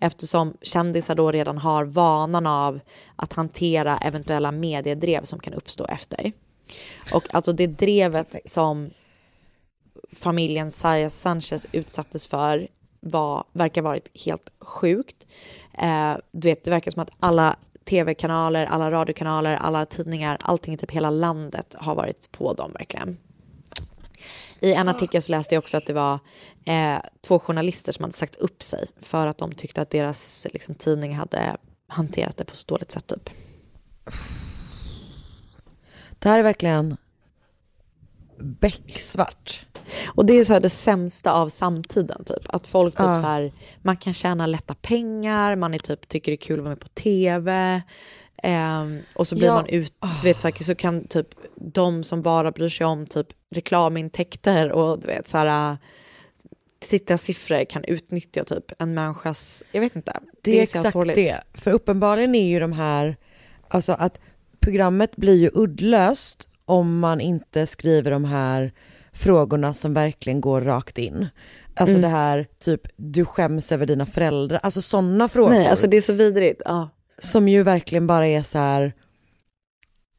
Eftersom kändisar då redan har vanan av att hantera eventuella mediedrev som kan uppstå efter. Och alltså det drevet som familjen Saya Sanchez utsattes för var, verkar varit helt sjukt. Eh, du vet, det verkar som att alla tv-kanaler, alla radiokanaler, alla tidningar, allting i typ hela landet har varit på dem verkligen. I en artikel så läste jag också att det var eh, två journalister som hade sagt upp sig för att de tyckte att deras liksom, tidning hade hanterat det på så dåligt sätt typ. Det här är verkligen becksvart. Och det är så här det sämsta av samtiden typ. Att folk typ Ja. så här, man kan tjäna lätta pengar, man är typ, tycker det är kul att vara med på tv. ehm, och så blir Ja. man ut, så, vet, så, här, så kan typ de som bara bryr sig om typ reklamintäkter och du vet så här tittarsiffror kan utnyttja typ en människas, jag vet inte. Det är så exakt sorgligt. det. För uppenbarligen är ju de här, alltså att programmet blir ju uddlöst om man inte skriver de här frågorna som verkligen går rakt in. Alltså Mm. det här typ, du skäms över dina föräldrar, alltså sådana frågor. Nej, alltså det är så vidrigt. Ja. Som ju verkligen bara är så här,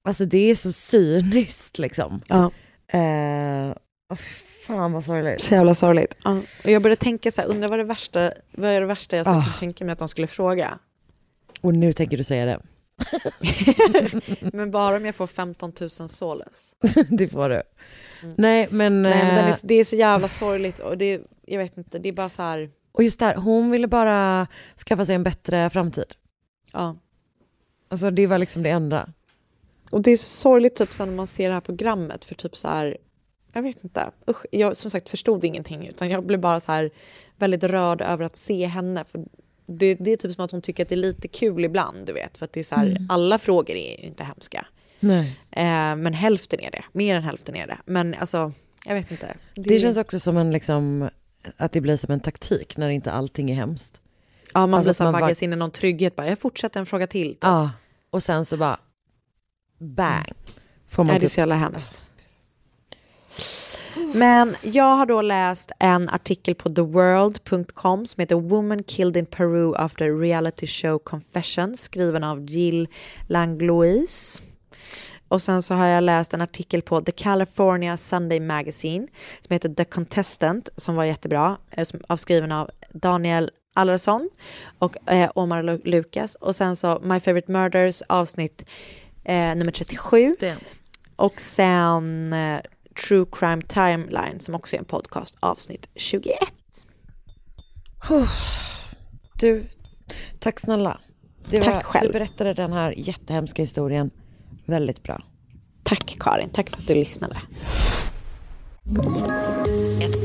alltså det är så cyniskt liksom. Ja. Eh, åh, fy fan vad sorgligt. Så jävla sorgligt. Ja. Och jag började tänka så här, undrar vad det värsta, vad är det värsta jag skulle kunna tänka mig att de skulle fråga? Och nu tänker du säga det. Men bara om jag får 15 000 soles. det får du. Nej men, Nej, men den eh, är, det är så jävla sorgligt och det, jag vet inte, det är bara så här, och just där, hon ville bara skaffa sig en bättre framtid. ja. Alltså det var liksom det enda. Och det är så sorgligt typ så när man ser det här programmet för typ så här, jag vet inte, usch, jag som sagt förstod ingenting utan jag blev bara så här väldigt rörd över att se henne. För det, det är typ som att hon tycker att det är lite kul ibland, du vet, för att det är så här, alla frågor är ju inte hemska. Nej. Eh, men hälften är det, mer än hälften är det. Men alltså, jag vet inte. Det känns också som en liksom, att det blir som en taktik när inte allting är hemskt. Ja, man alltså blir så man vaggas in i någon trygghet, bara, jag fortsätter en fråga till. typ. Ja, och sen så bara bang. Får man Nej, det är typ, så jävla hemskt. Men jag har då läst en artikel på theworld.com som heter Woman killed in Peru after reality show confession skriven av Jill Langlois. Och sen så har jag läst en artikel på The California Sunday Magazine som heter The Contestant som var jättebra, eh, avskriven av Daniel Allarsson och eh, Omar Lu- Lukas. Och sen så My Favorite Murders avsnitt eh, nummer 37. det. Och sen eh, True Crime Timeline som också är en podcast, avsnitt 21. Du, tack snälla. Det Tack var, själv. Du berättade den här jättehemska historien väldigt bra. Tack Karin, tack för att du lyssnade.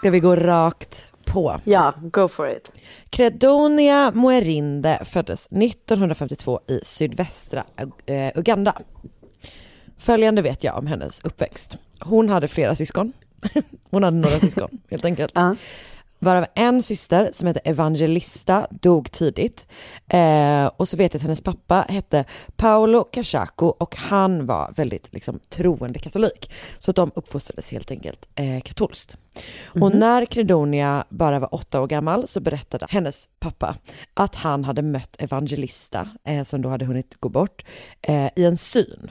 Ska vi gå rakt på? Ja, go for it. Credonia Muerinde föddes 1952 i sydvästra eh, Uganda. Följande vet jag om hennes uppväxt. Hon hade flera syskon. Hon hade några syskon helt enkelt. Ja. Varav en syster som heter Evangelista dog tidigt. Eh, och så vet jag att hennes pappa hette Paolo Cachaco och han var väldigt liksom, troende katolik. Så att de uppfostrades helt enkelt eh, katolskt. Och när Credonia bara var åtta år gammal så berättade hennes pappa att han hade mött Evangelista, eh, som då hade hunnit gå bort, eh, i en syn.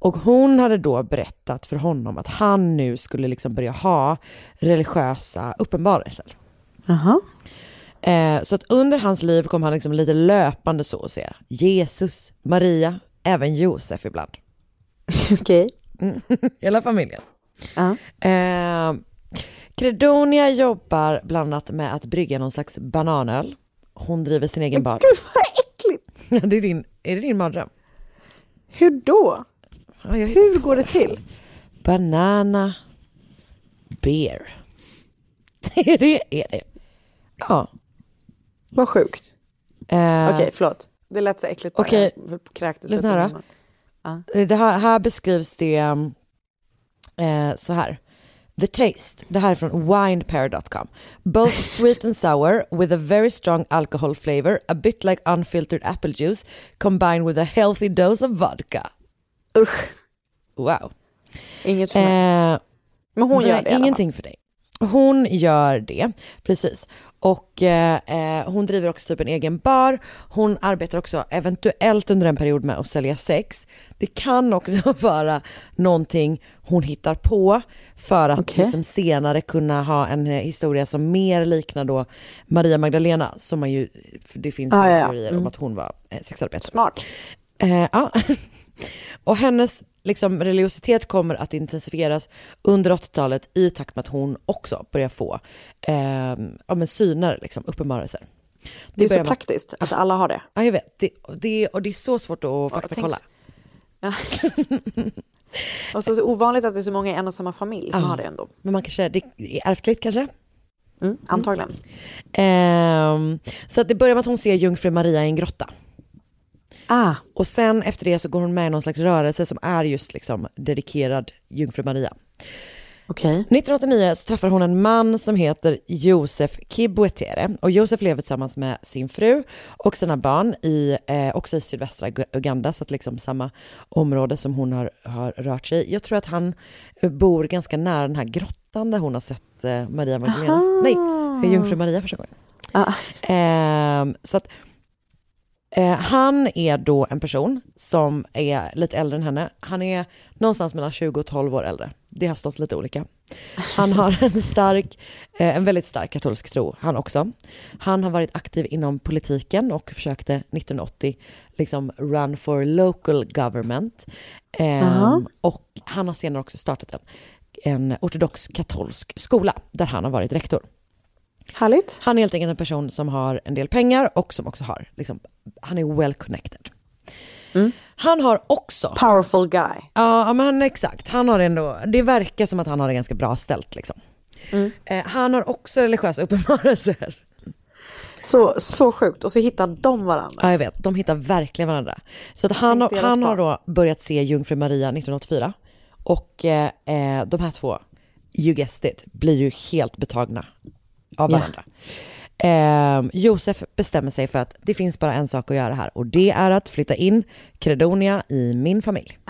Och hon hade då berättat för honom att han nu skulle liksom börja ha religiösa uppenbarelser. Jaha. Eh, så att under hans liv kom han liksom lite löpande så att säga. Jesus, Maria, även Josef ibland. Okej. Hela familjen. Ja. Eh, Credonia jobbar bland annat med att brygga någon slags bananöl. Hon driver sin egen bar. Gud vad äckligt! det är, din, är det din mardröm? Hur då? Hur går det till? Banana beer. det? Är det? Ja. Vad sjukt. Eh, Okej, förlåt. Det lät så äckligt. bara. Okej. Att kräktes lite här munnen. Eh, Det här, här beskrivs det eh, så här. The taste, det här är från winepair.com. Both sweet and sour with a very strong alcohol flavor, a bit like unfiltered apple juice combined with a healthy dose of vodka. Usch, Wow. inget för mig. Eh, Men hon gör det. Ingenting för dig. Hon gör det, precis. Och eh, eh, hon driver också typ en egen bar. Hon arbetar också eventuellt under en period med att sälja sex. Det kan också vara någonting hon hittar på för att Okej. liksom senare kunna ha en historia som mer liknar då Maria Magdalena som man ju, det finns Ah, ja, ja. teorier om Mm. att hon var eh, sexarbetare. Smart. Eh, ja. Och hennes liksom, religiositet kommer att intensifieras under 80-talet i takt med att hon också börjar få eh, ja, men syner, liksom, uppenbarelser. Det är så man- praktiskt att alla har det. Ja, jag vet. Det, det, och det är så svårt att faktakolla. Ja. Och så, så ovanligt att det är så många i en och samma familj som Ja. har det ändå. Men man kanske, det är ärftligt kanske? Mm, antagligen. Ehm, så att det börjar med att hon ser jungfru Maria i en grotta. Ah, Och sen efter det så går hon med i någon slags rörelse som är just liksom dedikerad jungfru Maria. okej. 1989 så träffar hon en man som heter Josef Kibwetere och Josef lever tillsammans med sin fru och sina barn i, eh, också i sydvästra Uganda, så att liksom samma område som hon har, har rört sig i. Jag tror att han eh, bor ganska nära den här grottan där hon har sett eh, Maria Magdalena, nej, Jungfru Maria första gången. Ah, Ehm, så att eh, han är då en person som är lite äldre än henne. Han är någonstans mellan 20 och 12 år äldre. Det har stått lite olika. Han har en stark, eh, en väldigt stark katolsk tro, han också. Han har varit aktiv inom politiken och försökte 1980 liksom run for local government. Ehm, Aha. och han har senare också startat en, en ortodox katolsk skola där han har varit rektor. Härligt. Han är helt enkelt en person som har en del pengar och som också har, liksom, han är well connected. Mm. Han har också, Powerful guy. ja men han, exakt, han har ändå, det verkar som att han har det ganska bra ställt liksom. Mm. Eh, han har också religiösa uppenbarelser. Så, så sjukt. Och så hittar de varandra. Ja jag vet, de hittar verkligen varandra. Så att han, han har då börjat se Jungfru Maria 1984 och eh, eh, de här två, you guessed it, blir ju helt betagna av Ja. varandra. Eh, Josef bestämmer sig för att det finns bara en sak att göra här och det är att flytta in Credonia i min familj.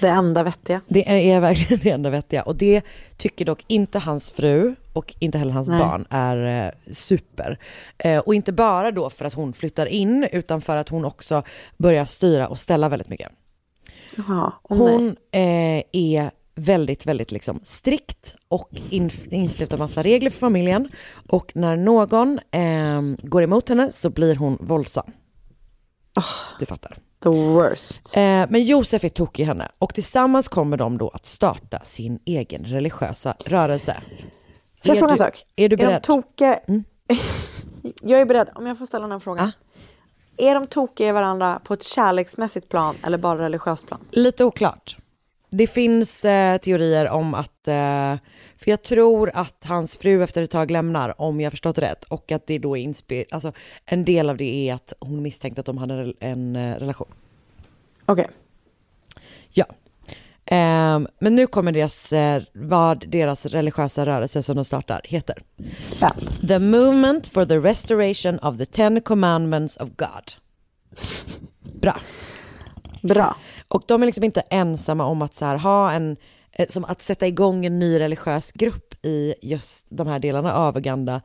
Det enda vettiga. Det är, är verkligen det enda vettiga och det tycker dock inte hans fru och inte heller hans Nej. barn är eh, super. Eh, och inte bara då för att hon flyttar in utan för att hon också börjar styra och ställa väldigt mycket. Jaha. Hon eh, är väldigt, väldigt liksom strikt och in, instiftar massa regler för familjen och när någon eh, går emot henne så blir hon våldsam. Du fattar. The worst. Eh, men Josef är tokig i henne och tillsammans kommer de då att starta sin egen religiösa rörelse. Får jag fråga en sak? Är du Är de beredd? tokiga? Mm. jag är beredd, om jag får ställa den frågan. Är de tokiga i varandra på ett kärleksmässigt plan eller bara religiöst plan? Lite oklart. Det finns eh, teorier om att, eh, för jag tror att hans fru efter ett tag lämnar, om jag förstått rätt, och att det då är inspir- alltså en del av det är att hon misstänkte att de hade en, en eh, relation. Okej. Ja. Ehm, men nu kommer deras, eh, vad deras religiösa rörelse som de startar heter. Spänd. The Movement for the Restoration of the Ten Commandments of God. Bra. Bra. Och de är liksom inte ensamma om att så här, ha en, eh, som att sätta igång en ny religiös grupp i just de här delarna av Uganda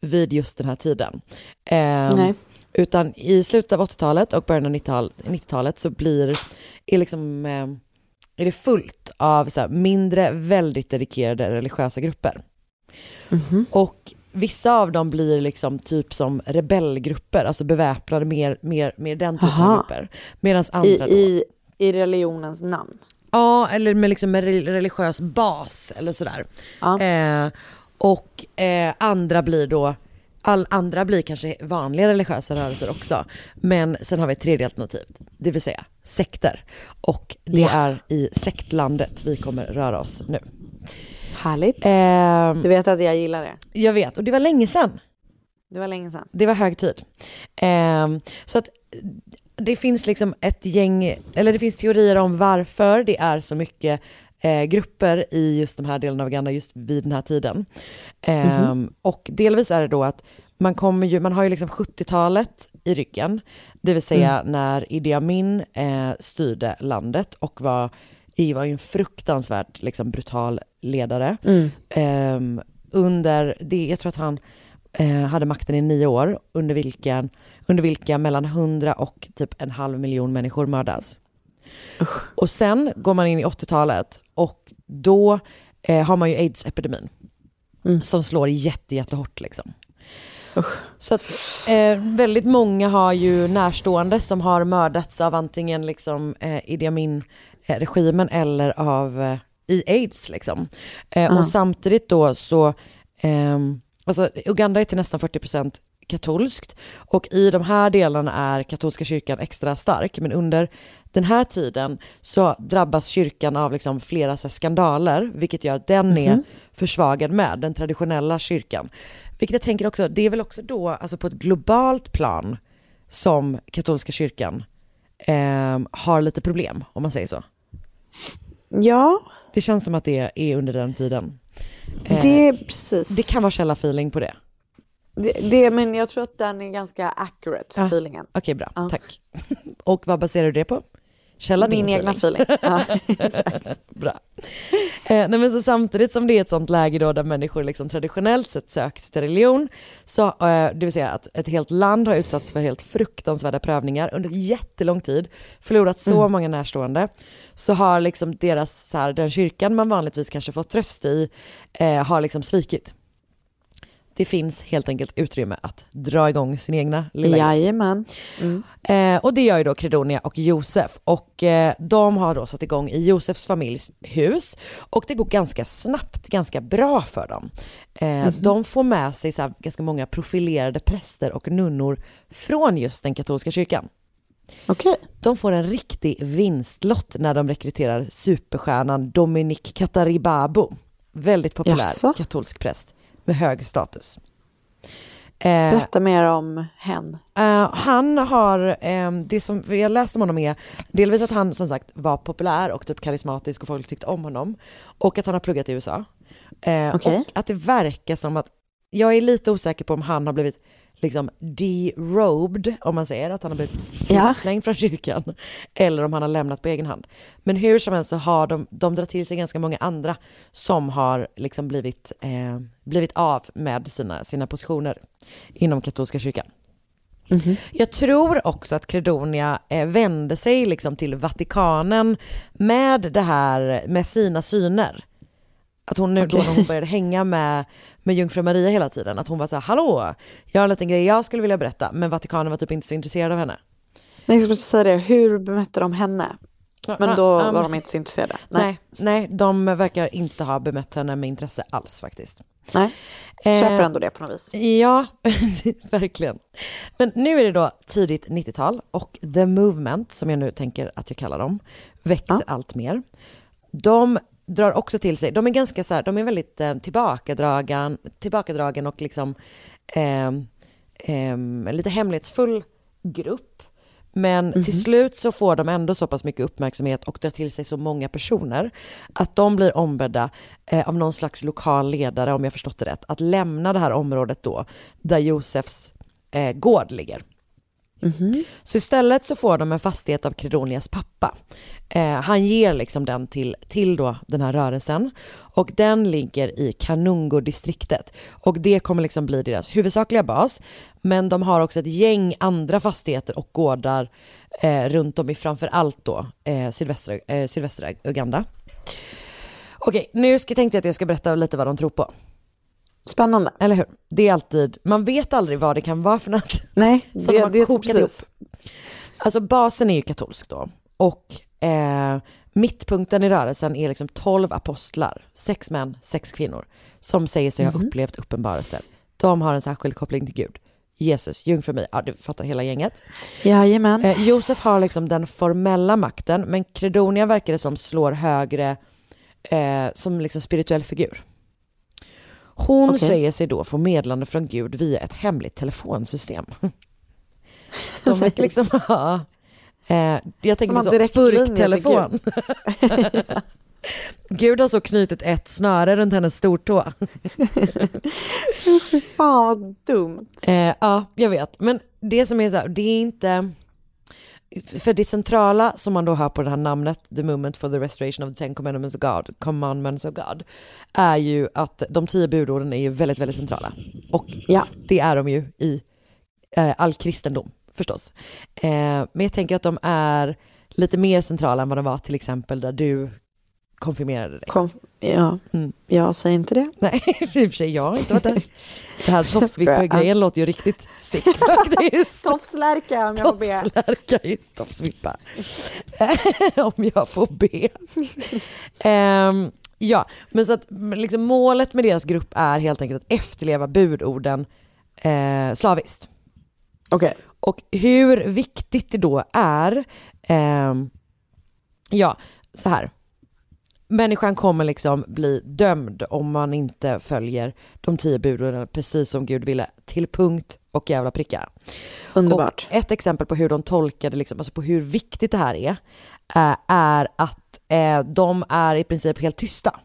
vid just den här tiden. Nej. Utan i slutet av 80-talet och början av 90-tal- 90-talet så blir, är liksom, eh, är det fullt av så här, mindre, väldigt dedikerade religiösa grupper. Mhm. Och vissa av dem blir liksom typ som rebellgrupper, alltså beväpnade, mer, mer, mer den typen Aha. av grupper. Medan andra I, då, i, I religionens namn. Ja, eller med liksom re- religiös bas eller sådär. Ja. Eh, och eh, andra blir då, all andra blir kanske vanliga religiösa rörelser också. Men sen har vi ett tredje alternativ, det vill säga sekter. Och det Ja. är i sektlandet vi kommer röra oss nu. Härligt. Eh, Du vet att jag gillar det. jag vet, och det var länge sedan. Det var länge sedan. Det var hög tid. Ehm, så att det finns liksom ett gäng, eller det finns teorier om varför det är så mycket eh, grupper i just de här delarna av Uganda just vid den här tiden. Ehm, Och delvis är det då att man kommer ju, man har ju liksom 70-talet i ryggen, det vill säga när Idi Amin eh, styrde landet och var, i- var ju en fruktansvärt liksom, brutal ledare. Ehm, under, det, jag tror att han eh, hade makten i nio år, under, vilken, under vilka mellan 100 och typ en halv miljon människor mördas. Och sen går man in i 80-talet och då eh, har man ju aids-epidemin som slår jätte, jättehårt liksom. Så att eh, väldigt många har ju närstående som har mördats av antingen liksom eh, Idi Amin-regimen eller av eh, i aids liksom. Eh, Och samtidigt då så, ehm, alltså Uganda är till nästan 40% katolskt och i de här delarna är katolska kyrkan extra stark men under den här tiden så drabbas kyrkan av liksom flera så skandaler vilket gör att den är försvagad med den traditionella kyrkan. Vilket jag tänker också, det är väl också då alltså på ett globalt plan som katolska kyrkan ehm, har lite problem om man säger så. Ja, Det känns som att det är under den tiden. Eh, det precis. det kan vara källa-feeling på det. Det, det, men jag tror att den är ganska accurate, Ja. feelingen. Okej, bra. Ja. Tack. Och vad baserar du det på? Källa Min din egna feeling. Ja, exakt. Bra. Eh, nej men så samtidigt som det är ett sånt läge då där människor liksom traditionellt sett söker sig till religion, så, eh, det vill säga att ett helt land har utsatts för helt fruktansvärda prövningar under jättelång tid, förlorat så många närstående, så har liksom deras, så här, den kyrkan man vanligtvis kanske fått tröst i, eh, har liksom svikit. Det finns helt enkelt utrymme att dra igång sin egna lilla. Jajamän. Mm. Eh, och det gör ju då Credonia och Josef och eh, de har då satt igång i Josefs familjs hus och det går ganska snabbt, ganska bra för dem. Eh, De får med sig så ganska många profilerade präster och nunnor från just den katolska kyrkan. Okej. De får en riktig vinstlott när de rekryterar superstjärnan Dominic Kataribabo. Väldigt populär Jaså? katolsk präst med hög status. Eh, Berätta mer om hen. Eh, han har, eh, det som jag läste om honom är delvis att han som sagt var populär och typ karismatisk och folk tyckte om honom. Och att han har pluggat i USA. Eh, Okej. Och att det verkar som att, jag är lite osäker på om han har blivit liksom derobed, om man säger att han har blivit Ja. utslängd från kyrkan. Eller om han har lämnat på egen hand. Men hur som helst så har de, de drar till sig ganska många andra som har liksom blivit, eh, blivit av med sina, sina positioner inom katolska kyrkan. Jag tror också att Credonia eh, vände sig liksom till Vatikanen med det här, med sina syner. Att hon nu då Okej. när hon började hänga med, med jungfru Maria hela tiden, att hon var så här, hallå, jag har en liten grej jag skulle vilja berätta, men Vatikanen var typ inte så intresserad av henne. Nej, Jag skulle säga det, hur bemötte de henne? Men då Um, var de inte så intresserade. Nej, nej, de verkar inte ha bemött henne med intresse alls faktiskt. Nej. Eh, Köper ändå det på något vis. Ja, verkligen. Men nu är det då tidigt 90-tal och The Movement, som jag nu tänker att jag kallar dem, växer allt mer. De drar också till sig, de är ganska så här, de är väldigt eh, tillbakadragen, tillbakadragen och liksom ehm, ehm, lite hemlighetsfull grupp. Men till slut så får de ändå så pass mycket uppmärksamhet och drar till sig så många personer att de blir ombedda eh, av någon slags lokal ledare, om jag förstått det rätt, att lämna det här området då där Josefs eh, gård ligger. Så istället så får de en fastighet av Kredonias pappa. Eh, han ger liksom den till, till då den här rörelsen och den ligger i Kanungo-distriktet och det kommer liksom bli deras huvudsakliga bas. Men de har också ett gäng andra fastigheter och gårdar eh, runt om i framför allt då eh, sydvästra, eh, sydvästra Uganda. Okej, nu ska, tänkte jag att jag ska berätta lite vad de tror på. Spännande. Eller hur? Det är alltid, man vet aldrig vad det kan vara för något. Nej, Som de har det, det är precis. Alltså basen är ju katolsk då. Och eh, mittpunkten i rörelsen är liksom 12 apostlar, sex män, sex kvinnor, som säger sig ha upplevt uppenbarelser. De har en särskild koppling till Gud. Jesus, jungfru Maria, ja du fattar hela gänget. Jajamän. Eh, Josef har liksom den formella makten, men Credonia verkar det som slår högre eh, som liksom spirituell figur. Hon Okej. säger sig då få meddelande från Gud via ett hemligt telefonsystem. Så de verkar liksom ha, eh, jag tänker så, burktelefon. Gud har så knutit ett snöre runt hennes stortå. Fan vad dumt. Eh, ja, jag vet. Men det som är så här, det är inte... För det centrala som man då hör på det här namnet, The Movement for the Restoration of the Ten Commandments of God, Commandments of God, är ju att de tio budorden är ju väldigt, väldigt centrala. Och Ja. det är de ju i eh, all kristendom förstås. Eh, men jag tänker att de är lite mer centrala än vad de var till exempel där du konfirmerade dig. Kom, ja. Mm. Jag säger inte det. Nej, i och för sig, jag har inte varit där. Det här tofsvippa-grejen låter ju riktigt sick faktiskt. Tofslärka om jag får be. Tofslärka i tofsvippa. om jag får be. Ehm, ja, men så att liksom målet med deras grupp är helt enkelt att efterleva budorden eh, slaviskt. Okej. Och hur viktigt det då är, ehm, ja, så här. Människan kommer liksom bli dömd om man inte följer de tio budorden precis som Gud ville, till punkt och jävla pricka. Underbart. Och ett exempel på hur de tolkade, liksom, alltså på hur viktigt det här är, eh, är att eh, de är i princip helt tysta.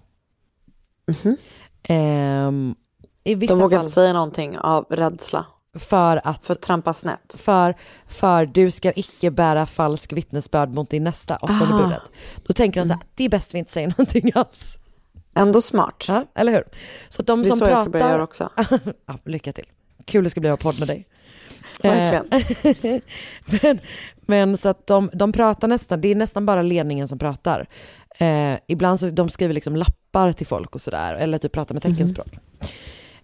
Ehm, I vissa. De vågar fall inte säga någonting av rädsla för att för att trampa snett. för, för du ska icke bära falsk vittnesbörd mot din nästa, åttonde Aha. budet. Då tänker de så här, det är bäst vi inte säger någonting alls. Ändå smart. Ja, eller hur? Så att de Det är som så pratar... jag ska börja göra också. ja, lycka till. Kul det ska bli att ha podd med dig. Verkligen. Eh, men, men så att de, de pratar nästan, det är nästan bara ledningen som pratar. Eh, ibland så de skriver liksom lappar till folk och sådär, eller typ pratar med teckenspråk.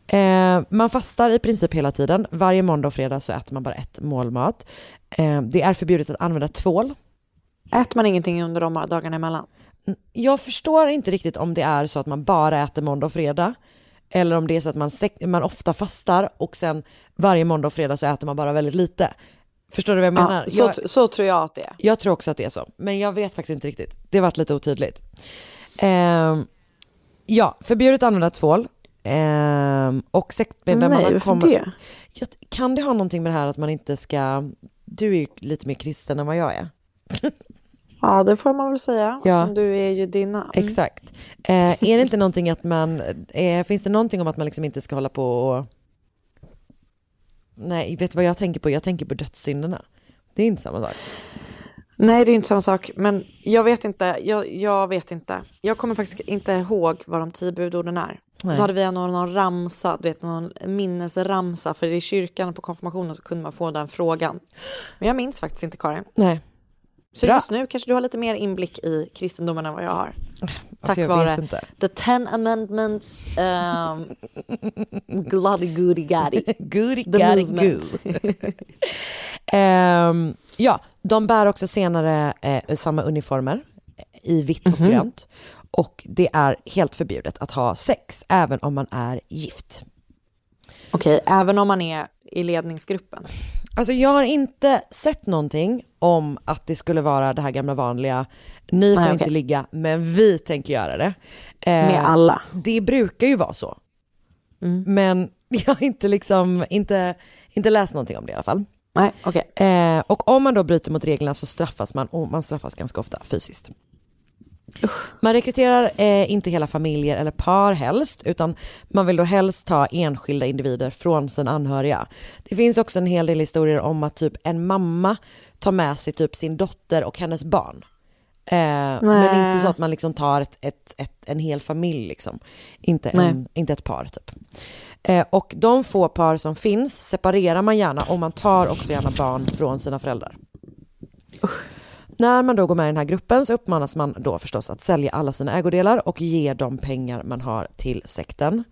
Eh, man fastar i princip hela tiden. Varje måndag och fredag så äter man bara ett mål mat. Eh, det är förbjudet att använda tvål. Äter man ingenting under de dagarna emellan? Jag förstår inte riktigt om det är så att man bara äter måndag och fredag. Eller om det är så att man, man ofta fastar och sen varje måndag och fredag så äter man bara väldigt lite. Förstår du vad jag menar? Ja, så, jag, så tror jag att det är. jag tror också att det är så, men jag vet faktiskt inte riktigt. Det har varit lite otydligt. Ehm, ja, förbjudet att använda tvål. Ehm, och sektmedlemmar Nej, kommer... det? Jag, kan det ha någonting med det här att man inte ska... Du är ju lite mer kristen än vad jag är. Ja, det får man väl säga. Ja. Som du är ju dina. Exakt. Eh, är det inte någonting att man, eh, finns det någonting om att man liksom inte ska hålla på och... Nej, vet du vad jag tänker på? Jag tänker på dödssynderna. Det är inte samma sak. Nej, det är inte samma sak. Men jag vet inte. Jag, jag vet inte. Jag kommer faktiskt inte ihåg vad de tio budorden är. Nej. Då hade vi någon, någon ramsa, du vet, någon minnesramsa. För i kyrkan på konfirmationen så kunde man få den frågan. Men jag minns faktiskt inte Karin. Nej. Så Bra. just nu kanske du har lite mer inblick i kristendomen än vad jag har. Tack Alltså, jag vare inte. the ten amendments, um, glody goody gaddy. Goody movement. goo. Ehm, ja, de bär också senare eh, samma uniformer i vitt och grönt. Och det är helt förbjudet att ha sex, även om man är gift. Okej, även om man är i ledningsgruppen. Alltså jag har inte sett någonting om att det skulle vara det här gamla vanliga, ni får Nej, inte ligga, men vi tänker göra det. Eh, Med alla. Det brukar ju vara så. Mm. Men jag har inte liksom, inte, inte läst någonting om det i alla fall. Nej, okej. Eh, och om man då bryter mot reglerna så straffas man och man straffas ganska ofta fysiskt. Man rekryterar eh, inte hela familjer eller par helst, utan man vill då helst ta enskilda individer från sina anhöriga. Det finns också en hel del historier om att typ en mamma tar med sig typ sin dotter och hennes barn. Eh, men inte så att man liksom tar ett, ett, ett, en hel familj liksom. Inte, en, inte ett par typ. Eh, och de få par som finns separerar man gärna och man tar också gärna barn från sina föräldrar. När man då går med i den här gruppen så uppmanas man då förstås att sälja alla sina ägodelar och ge de pengar man har till sekten.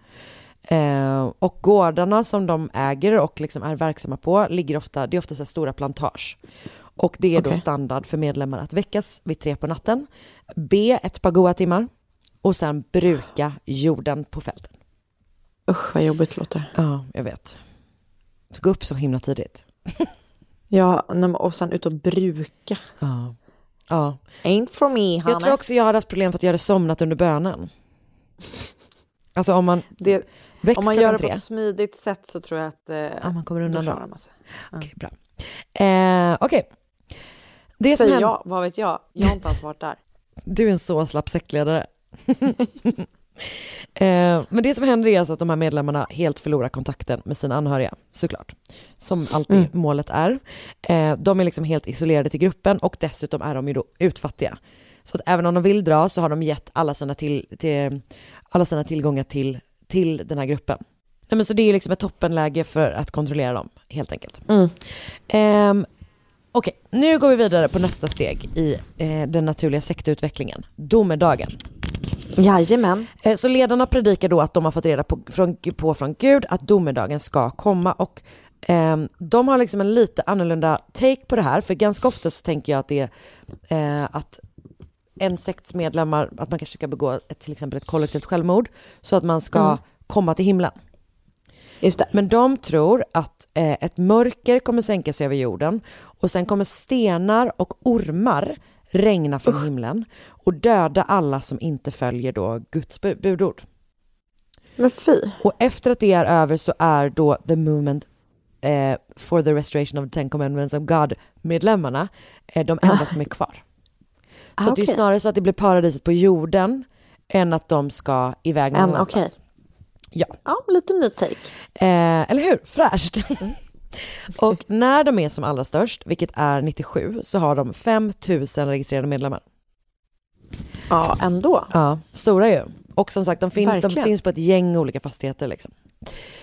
Eh, och gårdarna som de äger och liksom är verksamma på ligger ofta, det är ofta så stora plantage. Och det är då Okej. standard för medlemmar att väckas vid tre på natten, be ett par goda timmar och sen bruka jorden på fälten. Usch vad jobbigt det låter. Ja, jag vet. Så gå upp så himla tidigt. Ja, och sen ut och bruka. Ja. ja. Ain't for me, honey. Jag tror också jag hade haft problem för att jag hade somnat under bönen. Alltså om man det, om man gör det på ett smidigt sätt så tror jag att eh, Ja, man kommer undan då. klarar man sig. Okej, bra. Eh, Okej. Det som Säger jag, vad vet jag? Jag har inte ens varit där. Du är en så slapp säckledare. eh, men det som händer är alltså att de här medlemmarna helt förlorar kontakten med sina anhöriga, såklart. Som alltid Mm. målet är. Eh, de är liksom helt isolerade till gruppen och dessutom är de ju då utfattiga. Så att även om de vill dra så har de gett alla sina, till, till, alla sina tillgångar till, till den här gruppen. Nej, men så det är ju liksom ett toppenläge för att kontrollera dem, helt enkelt. Mm. Ehm, Okej, nu går vi vidare på nästa steg i eh, den naturliga sektautvecklingen, domedagen. Jajamän. Eh, så ledarna predikar då att de har fått reda på från, på från Gud att domedagen ska komma och ehm, de har liksom en lite annorlunda take på det här, för ganska ofta så tänker jag att det är eh, att en sekts medlemmar, att man kanske ska begå ett, till exempel ett kollektivt självmord så att man ska Mm. komma till himlen. Men de tror att eh, ett mörker kommer sänka sig över jorden och sen kommer stenar och ormar regna från himlen och döda alla som inte följer då Guds bu- budord. Men fy. Och efter att det är över så är då the movement eh, for the restoration of the ten commandments of God-medlemmarna eh, de enda som är kvar. Så Ah, att det är snarare så att det blir paradiset på jorden än att de ska iväg någon Än, annanstans. okej. Ja. Ja, lite ny take. Eh, eller hur? Fräscht. Och när de är som allra störst, vilket är 97, så har de 5000 registrerade medlemmar. Ja, ändå. Ja, stora ju. Och som sagt, de finns, de finns på ett gäng olika fastigheter. Liksom.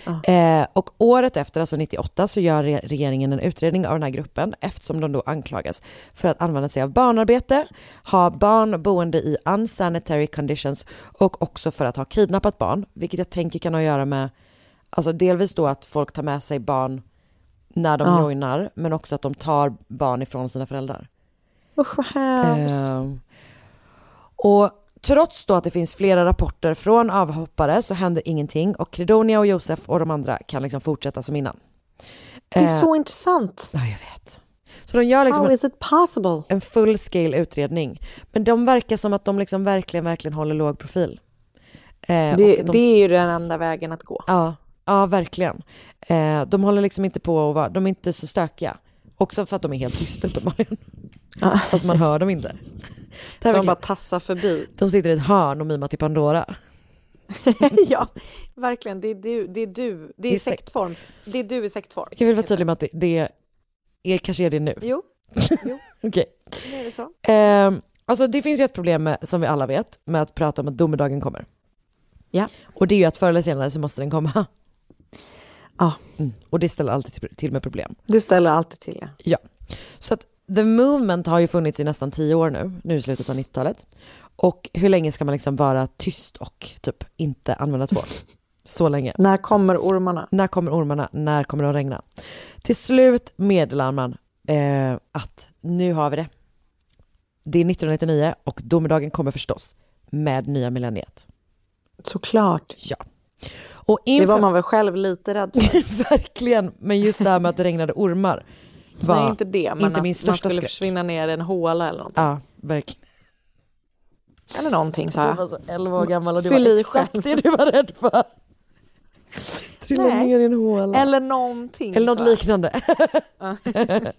Ja. Eh, och året efter, alltså 98, så gör re- regeringen en utredning av den här gruppen eftersom de då anklagas för att använda sig av barnarbete, ha barn boende i unsanitary conditions och också för att ha kidnappat barn, vilket jag tänker kan ha att göra med, alltså delvis då att folk tar med sig barn när de Ja. joinar, men också att de tar barn ifrån sina föräldrar. Usch vad hemskt. Eh, och trots då att det finns flera rapporter från avhoppare så händer ingenting och Credonia och Josef och de andra kan liksom fortsätta som innan. det är Eh, så intressant. Ja, jag vet. Så de gör liksom How en, is it possible? en full scale utredning. Men de verkar som att de liksom verkligen, verkligen håller låg profil. Eh, Det, de, det är ju den enda vägen att gå. Ja, ja verkligen. Eh, de håller liksom inte på och vara, de är inte så stökiga. Också för att de är helt tysta uppenbarligen. Ja. Fast man hör dem inte. De verkligen- bara tassar förbi. de sitter i ett hörn och mimar till Pandora. ja, verkligen. Det är du. Det är, du. Det är, Det är sektform. Det är du i sektform. Jag vill vara tydlig med att det, det är, kanske är det nu. Jo, Okej. är det så. Ehm, alltså det finns ju ett problem med, som vi alla vet med att prata om att domedagen kommer. Ja. Och det är ju att förr eller senare så måste den komma. Ja. Mm. Och det ställer alltid till, med problem. Det ställer alltid till. Ja. Så att the movement har ju funnits i nästan tio år nu, nu i slutet av 90-talet. Och hur länge ska man liksom vara tyst och typ inte använda tvål? Så länge. När kommer ormarna? När kommer ormarna? När kommer de regna? Till slut meddelar man eh, att nu har vi det. Det är 1999 och domedagen kommer förstås med nya millenniet. Såklart. Ja. Och Det inför... var man väl själv lite rädd för. Verkligen, men just det här med att det regnade ormar. Var... Nej, inte det. Men inte att min man största skulle skräck. försvinna ner i en håla eller någonting. Ja, verkligen. Eller någonting så Du här. var så 11 år gammal och det Fyll var exakt själv. det du var rädd för. Trilla Nej. ner i en håla. Eller någonting. Eller något så liknande.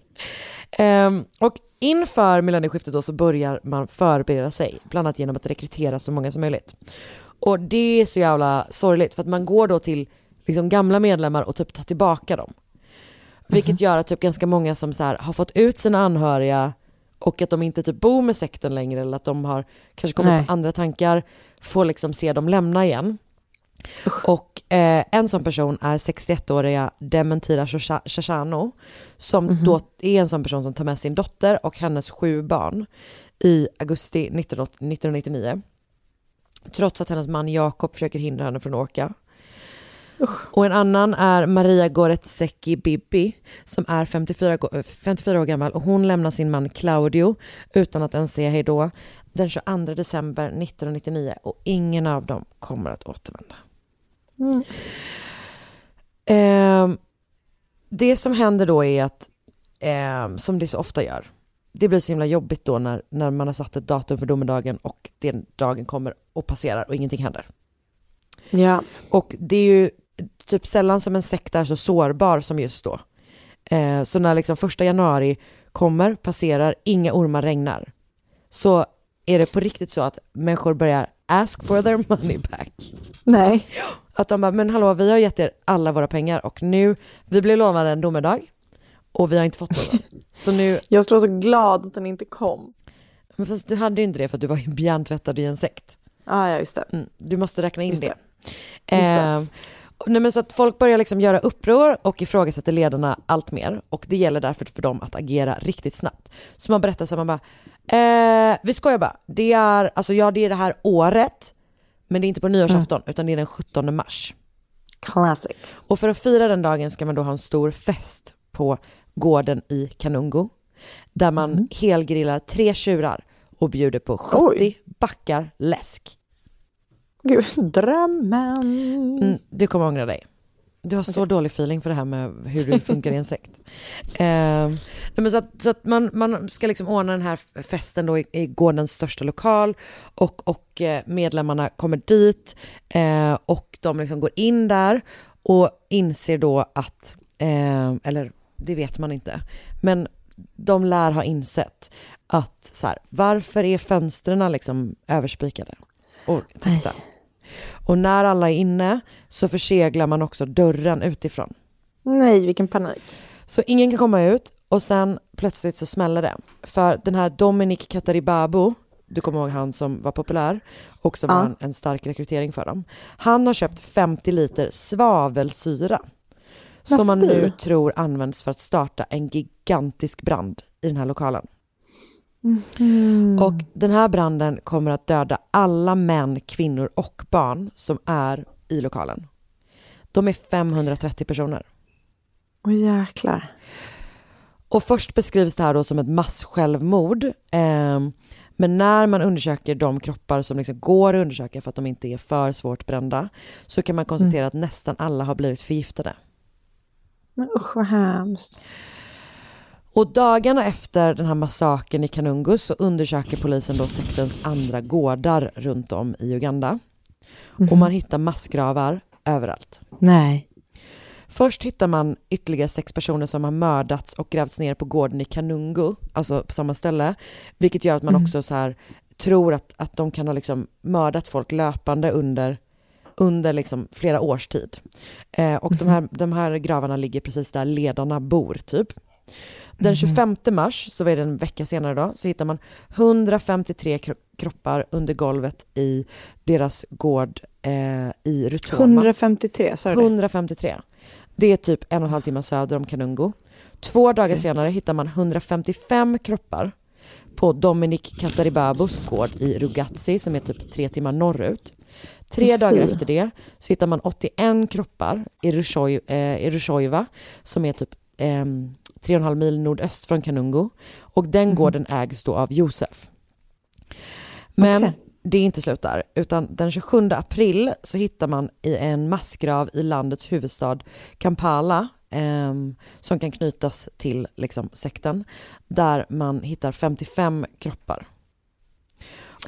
Ehm, och inför millennieskiftet då så börjar man förbereda sig, bland annat genom att rekrytera så många som möjligt. Och det är så jävla sorgligt för att man går då till liksom gamla medlemmar och typ tar tillbaka dem. Vilket gör att typ ganska många som så här har fått ut sina anhöriga och att de inte typ bor med sekten längre eller att de har kanske kommit Nej. på andra tankar får liksom se dem lämna igen. Och eh, en sån person är 61-åriga Dementira Shashano som då är en sån person som tar med sin dotter och hennes sju barn i augusti 19, 1999. Trots att hennes man Jakob försöker hindra henne från att åka. Och en annan är Maria Goretseki Bibi som är 54, gå- 54 år gammal och hon lämnar sin man Claudio utan att ens säga hej då den 22 december 1999 och ingen av dem kommer att återvända. Ehm, det som händer då är att, ehm, som det så ofta gör, det blir så himla jobbigt då när, när man har satt ett datum för domedagen och den dagen kommer och passerar och ingenting händer. Ja. Och det är ju typ sällan som en sekt är så sårbar som just då. Eh, så när liksom första januari kommer, passerar, inga ormar regnar, så är det på riktigt så att människor börjar ask for their money back. Nej. Att de bara, men hallå, vi har gett er alla våra pengar och nu, vi blev lovade en domedag och vi har inte fått någon. Så nu, Jag skulle vara så glad att den inte kom. men fast du hade ju inte det för att du var ju bjärntvättad i en sekt. Ah, ja, just det. Mm, du måste räkna in Just det. det. Just det. Eh, nej men så att folk börjar liksom göra uppror och ifrågasätter ledarna allt mer och det gäller därför för dem att agera riktigt snabbt. Så man berättar så här, man bara, eh, vi skojar bara, det är, alltså ja det är det här året, men det är inte på nyårsafton utan det är den 17 mars. Classic. Och för att fira den dagen ska man då ha en stor fest på gården i Kanungo. Där man helgrillar tre tjurar och bjuder på 70 Oj. backar läsk. Gud, drömmen. Mm, du kommer ångra dig. Du har så dålig feeling för det här med hur du funkar i en sekt. Nej men så att, så att man, man ska liksom ordna den här festen då i, i gårdens största lokal och, och eh, medlemmarna kommer dit eh, och de liksom går in där och inser då att, eh, eller det vet man inte, men de lär ha insett att så här, varför är fönstren liksom överspikade och täckta? Och när alla är inne så förseglar man också dörren utifrån. Nej, vilken panik. Så ingen kan komma ut och sen plötsligt så smäller det. För den här Dominic Kataribabo, du kommer ihåg han som var populär och som Ja. var en, en stark rekrytering för dem. Han har köpt 50 liter svavelsyra som man nu tror används för att starta en gigantisk brand i den här lokalen. Och den här branden kommer att döda alla män, kvinnor och barn som är i lokalen. De är 530 personer. Åh jäklar. Och först beskrivs det här då som ett massjälvmord. Eh, men när man undersöker de kroppar som liksom går att undersöka för att de inte är för svårt brända så kan man konstatera att nästan alla har blivit förgiftade. Men usch vad hemskt. Och dagarna efter den här massakern i Kanungu så undersöker polisen då sektens andra gårdar runt om i Uganda. Och man hittar massgravar överallt. Nej. Först hittar man ytterligare sex personer som har mördats och grävts ner på gården i Kanungu, alltså på samma ställe, vilket gör att man också så här tror att, att de kan ha liksom mördat folk löpande under, under liksom flera års tid. Eh, och de, här, de här gravarna ligger precis där ledarna bor, typ. Den 25 mars, så var det en vecka senare då, så hittar man 153 kro- kroppar under golvet i deras gård eh, i Rutoma. 153, sa du det? 153. Det är typ en och en halv timme söder om Kanungo. Två dagar senare hittar man 155 kroppar på Dominic Kataribabos gård i Rugatsi som är typ tre timmar norrut. Tre dagar efter det så hittar man 81 kroppar i, Rushoi, eh, i Rushoiva som är typ eh, tre och en halv mil nordöst från Kanungo. Och den gården ägs då av Josef. Men Okej. det är inte slut där, utan den 27 april så hittar man i en massgrav i landets huvudstad Kampala ehm, som kan knytas till liksom, sekten, där man hittar 55 kroppar.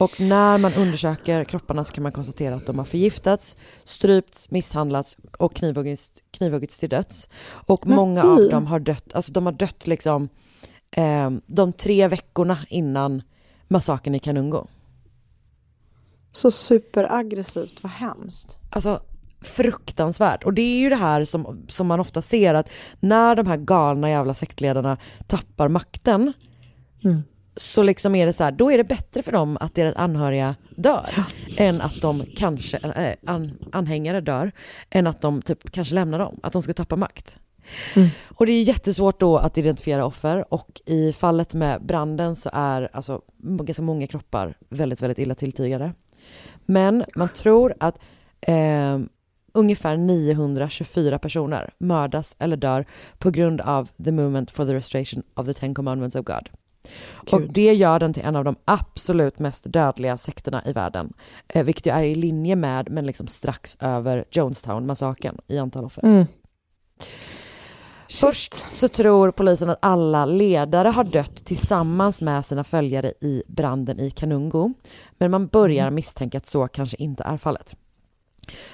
Och när man undersöker kropparna så kan man konstatera att de har förgiftats, strypts, misshandlats och knivhuggits, knivhuggits till döds. Och Men många fy. av dem har dött, alltså de har dött liksom eh, de tre veckorna innan massakern i Kanungo. Så superaggressivt, vad hemskt. Alltså fruktansvärt. Och det är ju det här som, som man ofta ser att när de här galna jävla sektledarna tappar makten Mm. Så liksom är det så här, då är det bättre för dem att deras anhöriga dör än att de kanske, äh, an, anhängare dör, än att de typ kanske lämnar dem, att de ska tappa makt. Mm. Och det är jättesvårt då att identifiera offer och i fallet med branden så är alltså ganska många kroppar väldigt, väldigt illa tilltygade. Men man tror att eh, ungefär 924 personer mördas eller dör på grund av the movement for the restoration of the ten commandments of God. Och Gud. det gör den till en av de absolut mest dödliga sekterna i världen. Eh, vilket ju är i linje med, men liksom strax över Jonestown-massakern i antal offer. Mm. Först så tror polisen att alla ledare har dött tillsammans med sina följare i branden i Kanungo. Men man börjar misstänka att så kanske inte är fallet.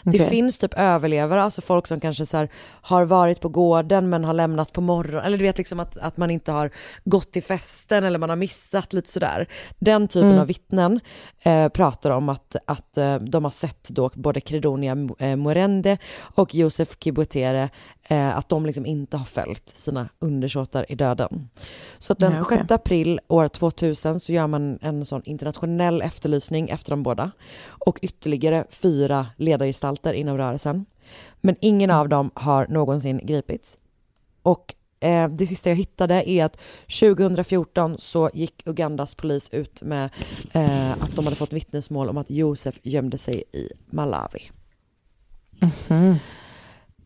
Det Okej. finns typ överlevare, alltså folk som kanske så här har varit på gården men har lämnat på morgonen, eller du vet liksom att, att man inte har gått till festen eller man har missat lite sådär. Den typen Mm. av vittnen eh, pratar om att, att eh, de har sett då både Credonia eh, Morende och Josef Kibutere, eh, att de liksom inte har följt sina undersåtar i döden. Så att den Nej, okej. 6 april år 2000 så gör man en sån internationell efterlysning efter de båda och ytterligare fyra ledargestalter inom rörelsen. Men ingen av dem har någonsin gripits. Och eh, det sista jag hittade är att 2014 så gick Ugandas polis ut med eh, att de hade fått vittnesmål om att Josef gömde sig i Malawi.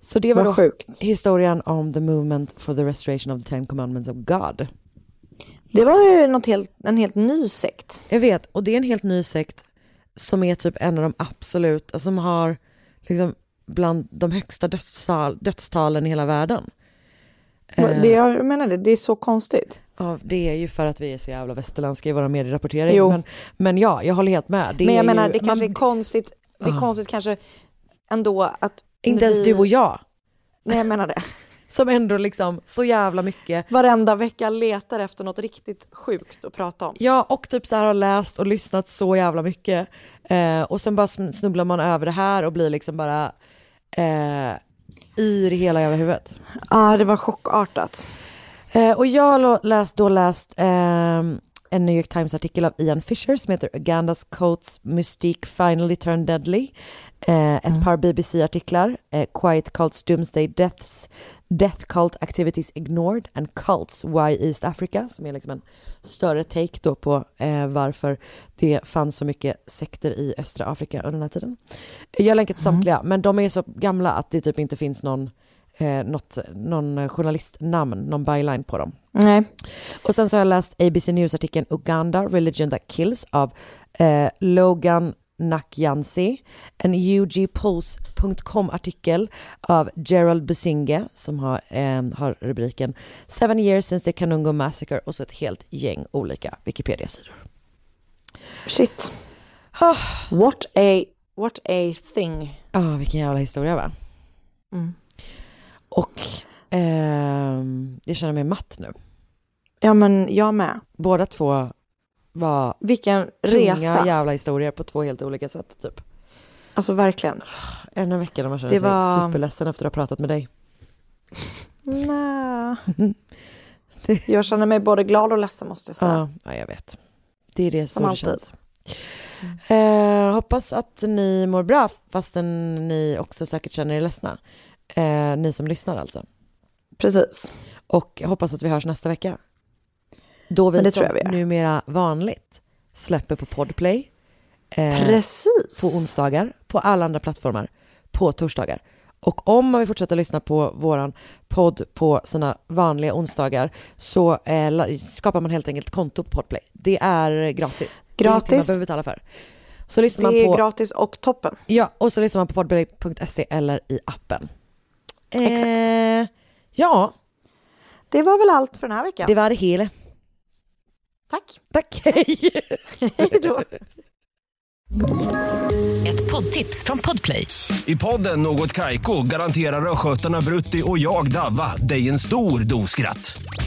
Så det var då sjukt. historien om the movement for the restoration of the ten commandments of God. Det var ju något helt, en helt ny sekt. Jag vet, och det är en helt ny sekt som är typ en av de absolut, alltså som har liksom bland de högsta dödstal, dödstalen i hela världen. Eh, Det jag menar det, det är så konstigt. Ja, det är ju för att vi är så jävla västerländska i våra medierapportering. Men, men ja, jag håller helt med. Det Men jag menar ju, det kanske man- är konstigt, det är konstigt kanske ändå att Inte ens vi- du och jag, Nej jag menar det. Som ändå liksom så jävla mycket Varenda vecka letar efter något riktigt sjukt att prata om. Ja, och typ så här har läst och lyssnat så jävla mycket. Eh, och sen bara sn- snubblar man över det här och blir liksom bara eh, i hela jävla huvudet. Ja, det var chockartat. Eh, och jag har läst, då läst ehm, en New York Times-artikel av Ian Fisher som heter Ugandas Coats Mystique Finally Turned Deadly. Eh, ett par BBC-artiklar, eh, Quiet Cults Doomsday Deaths, Death Cult Activities Ignored and Cults Why East Africa, som är liksom en större take då på eh, varför det fanns så mycket sekter i östra Afrika under den här tiden. Jag har länkat till samtliga, men de är så gamla att det typ inte finns någon, eh, något, någon journalistnamn, någon byline på dem. Nej. Och sen så har jag läst ABC News-artikeln Uganda, Religion That Kills av eh, Logan Nakyansi, en UGPulse.com-artikel av Gerald Businge som har, eh, har rubriken Seven years since the Kanungo Massacre och så ett helt gäng olika Wikipedia-sidor. Shit. Ah. What a, what a thing. Ja, vilken jävla historia va? Mm. Och ehm, jag känner mig matt nu. Ja men jag med. Båda två var Vilken tunga resa. jävla historier på två helt olika sätt typ. Alltså verkligen. En av veckan när man känner Det sig var- superledsen efter att ha pratat med dig. Nej. Jag känner mig både glad och ledsen måste jag säga. Ja, ja, jag vet. Det är det Som som det alltid. känns. Eh, hoppas att ni mår bra fastän ni också säkert känner er ledsna. Eh, ni som lyssnar alltså. Precis. Och hoppas att vi hörs nästa vecka. Då vi som vi numera vanligt släpper på Podplay. Eh, Precis. på onsdagar, på alla andra plattformar, på torsdagar. Och om man vill fortsätta lyssna på våran podd på sina vanliga onsdagar så eh, skapar man helt enkelt konto på Podplay. Det är gratis. Det är Gratis. Man behöver betala för. Så lyssnar Det är man på, gratis och toppen. ja, och så lyssnar man på podplay.se eller i appen. Exakt. Eh, ja, Det var väl allt för den här veckan. det var det hela. Tack. Tack, hej! Hej då. Ett poddtips från Podplay. I podden Något Kaiko garanterar östgötarna Brutti och jag, Davva, dig en stor dos skratt.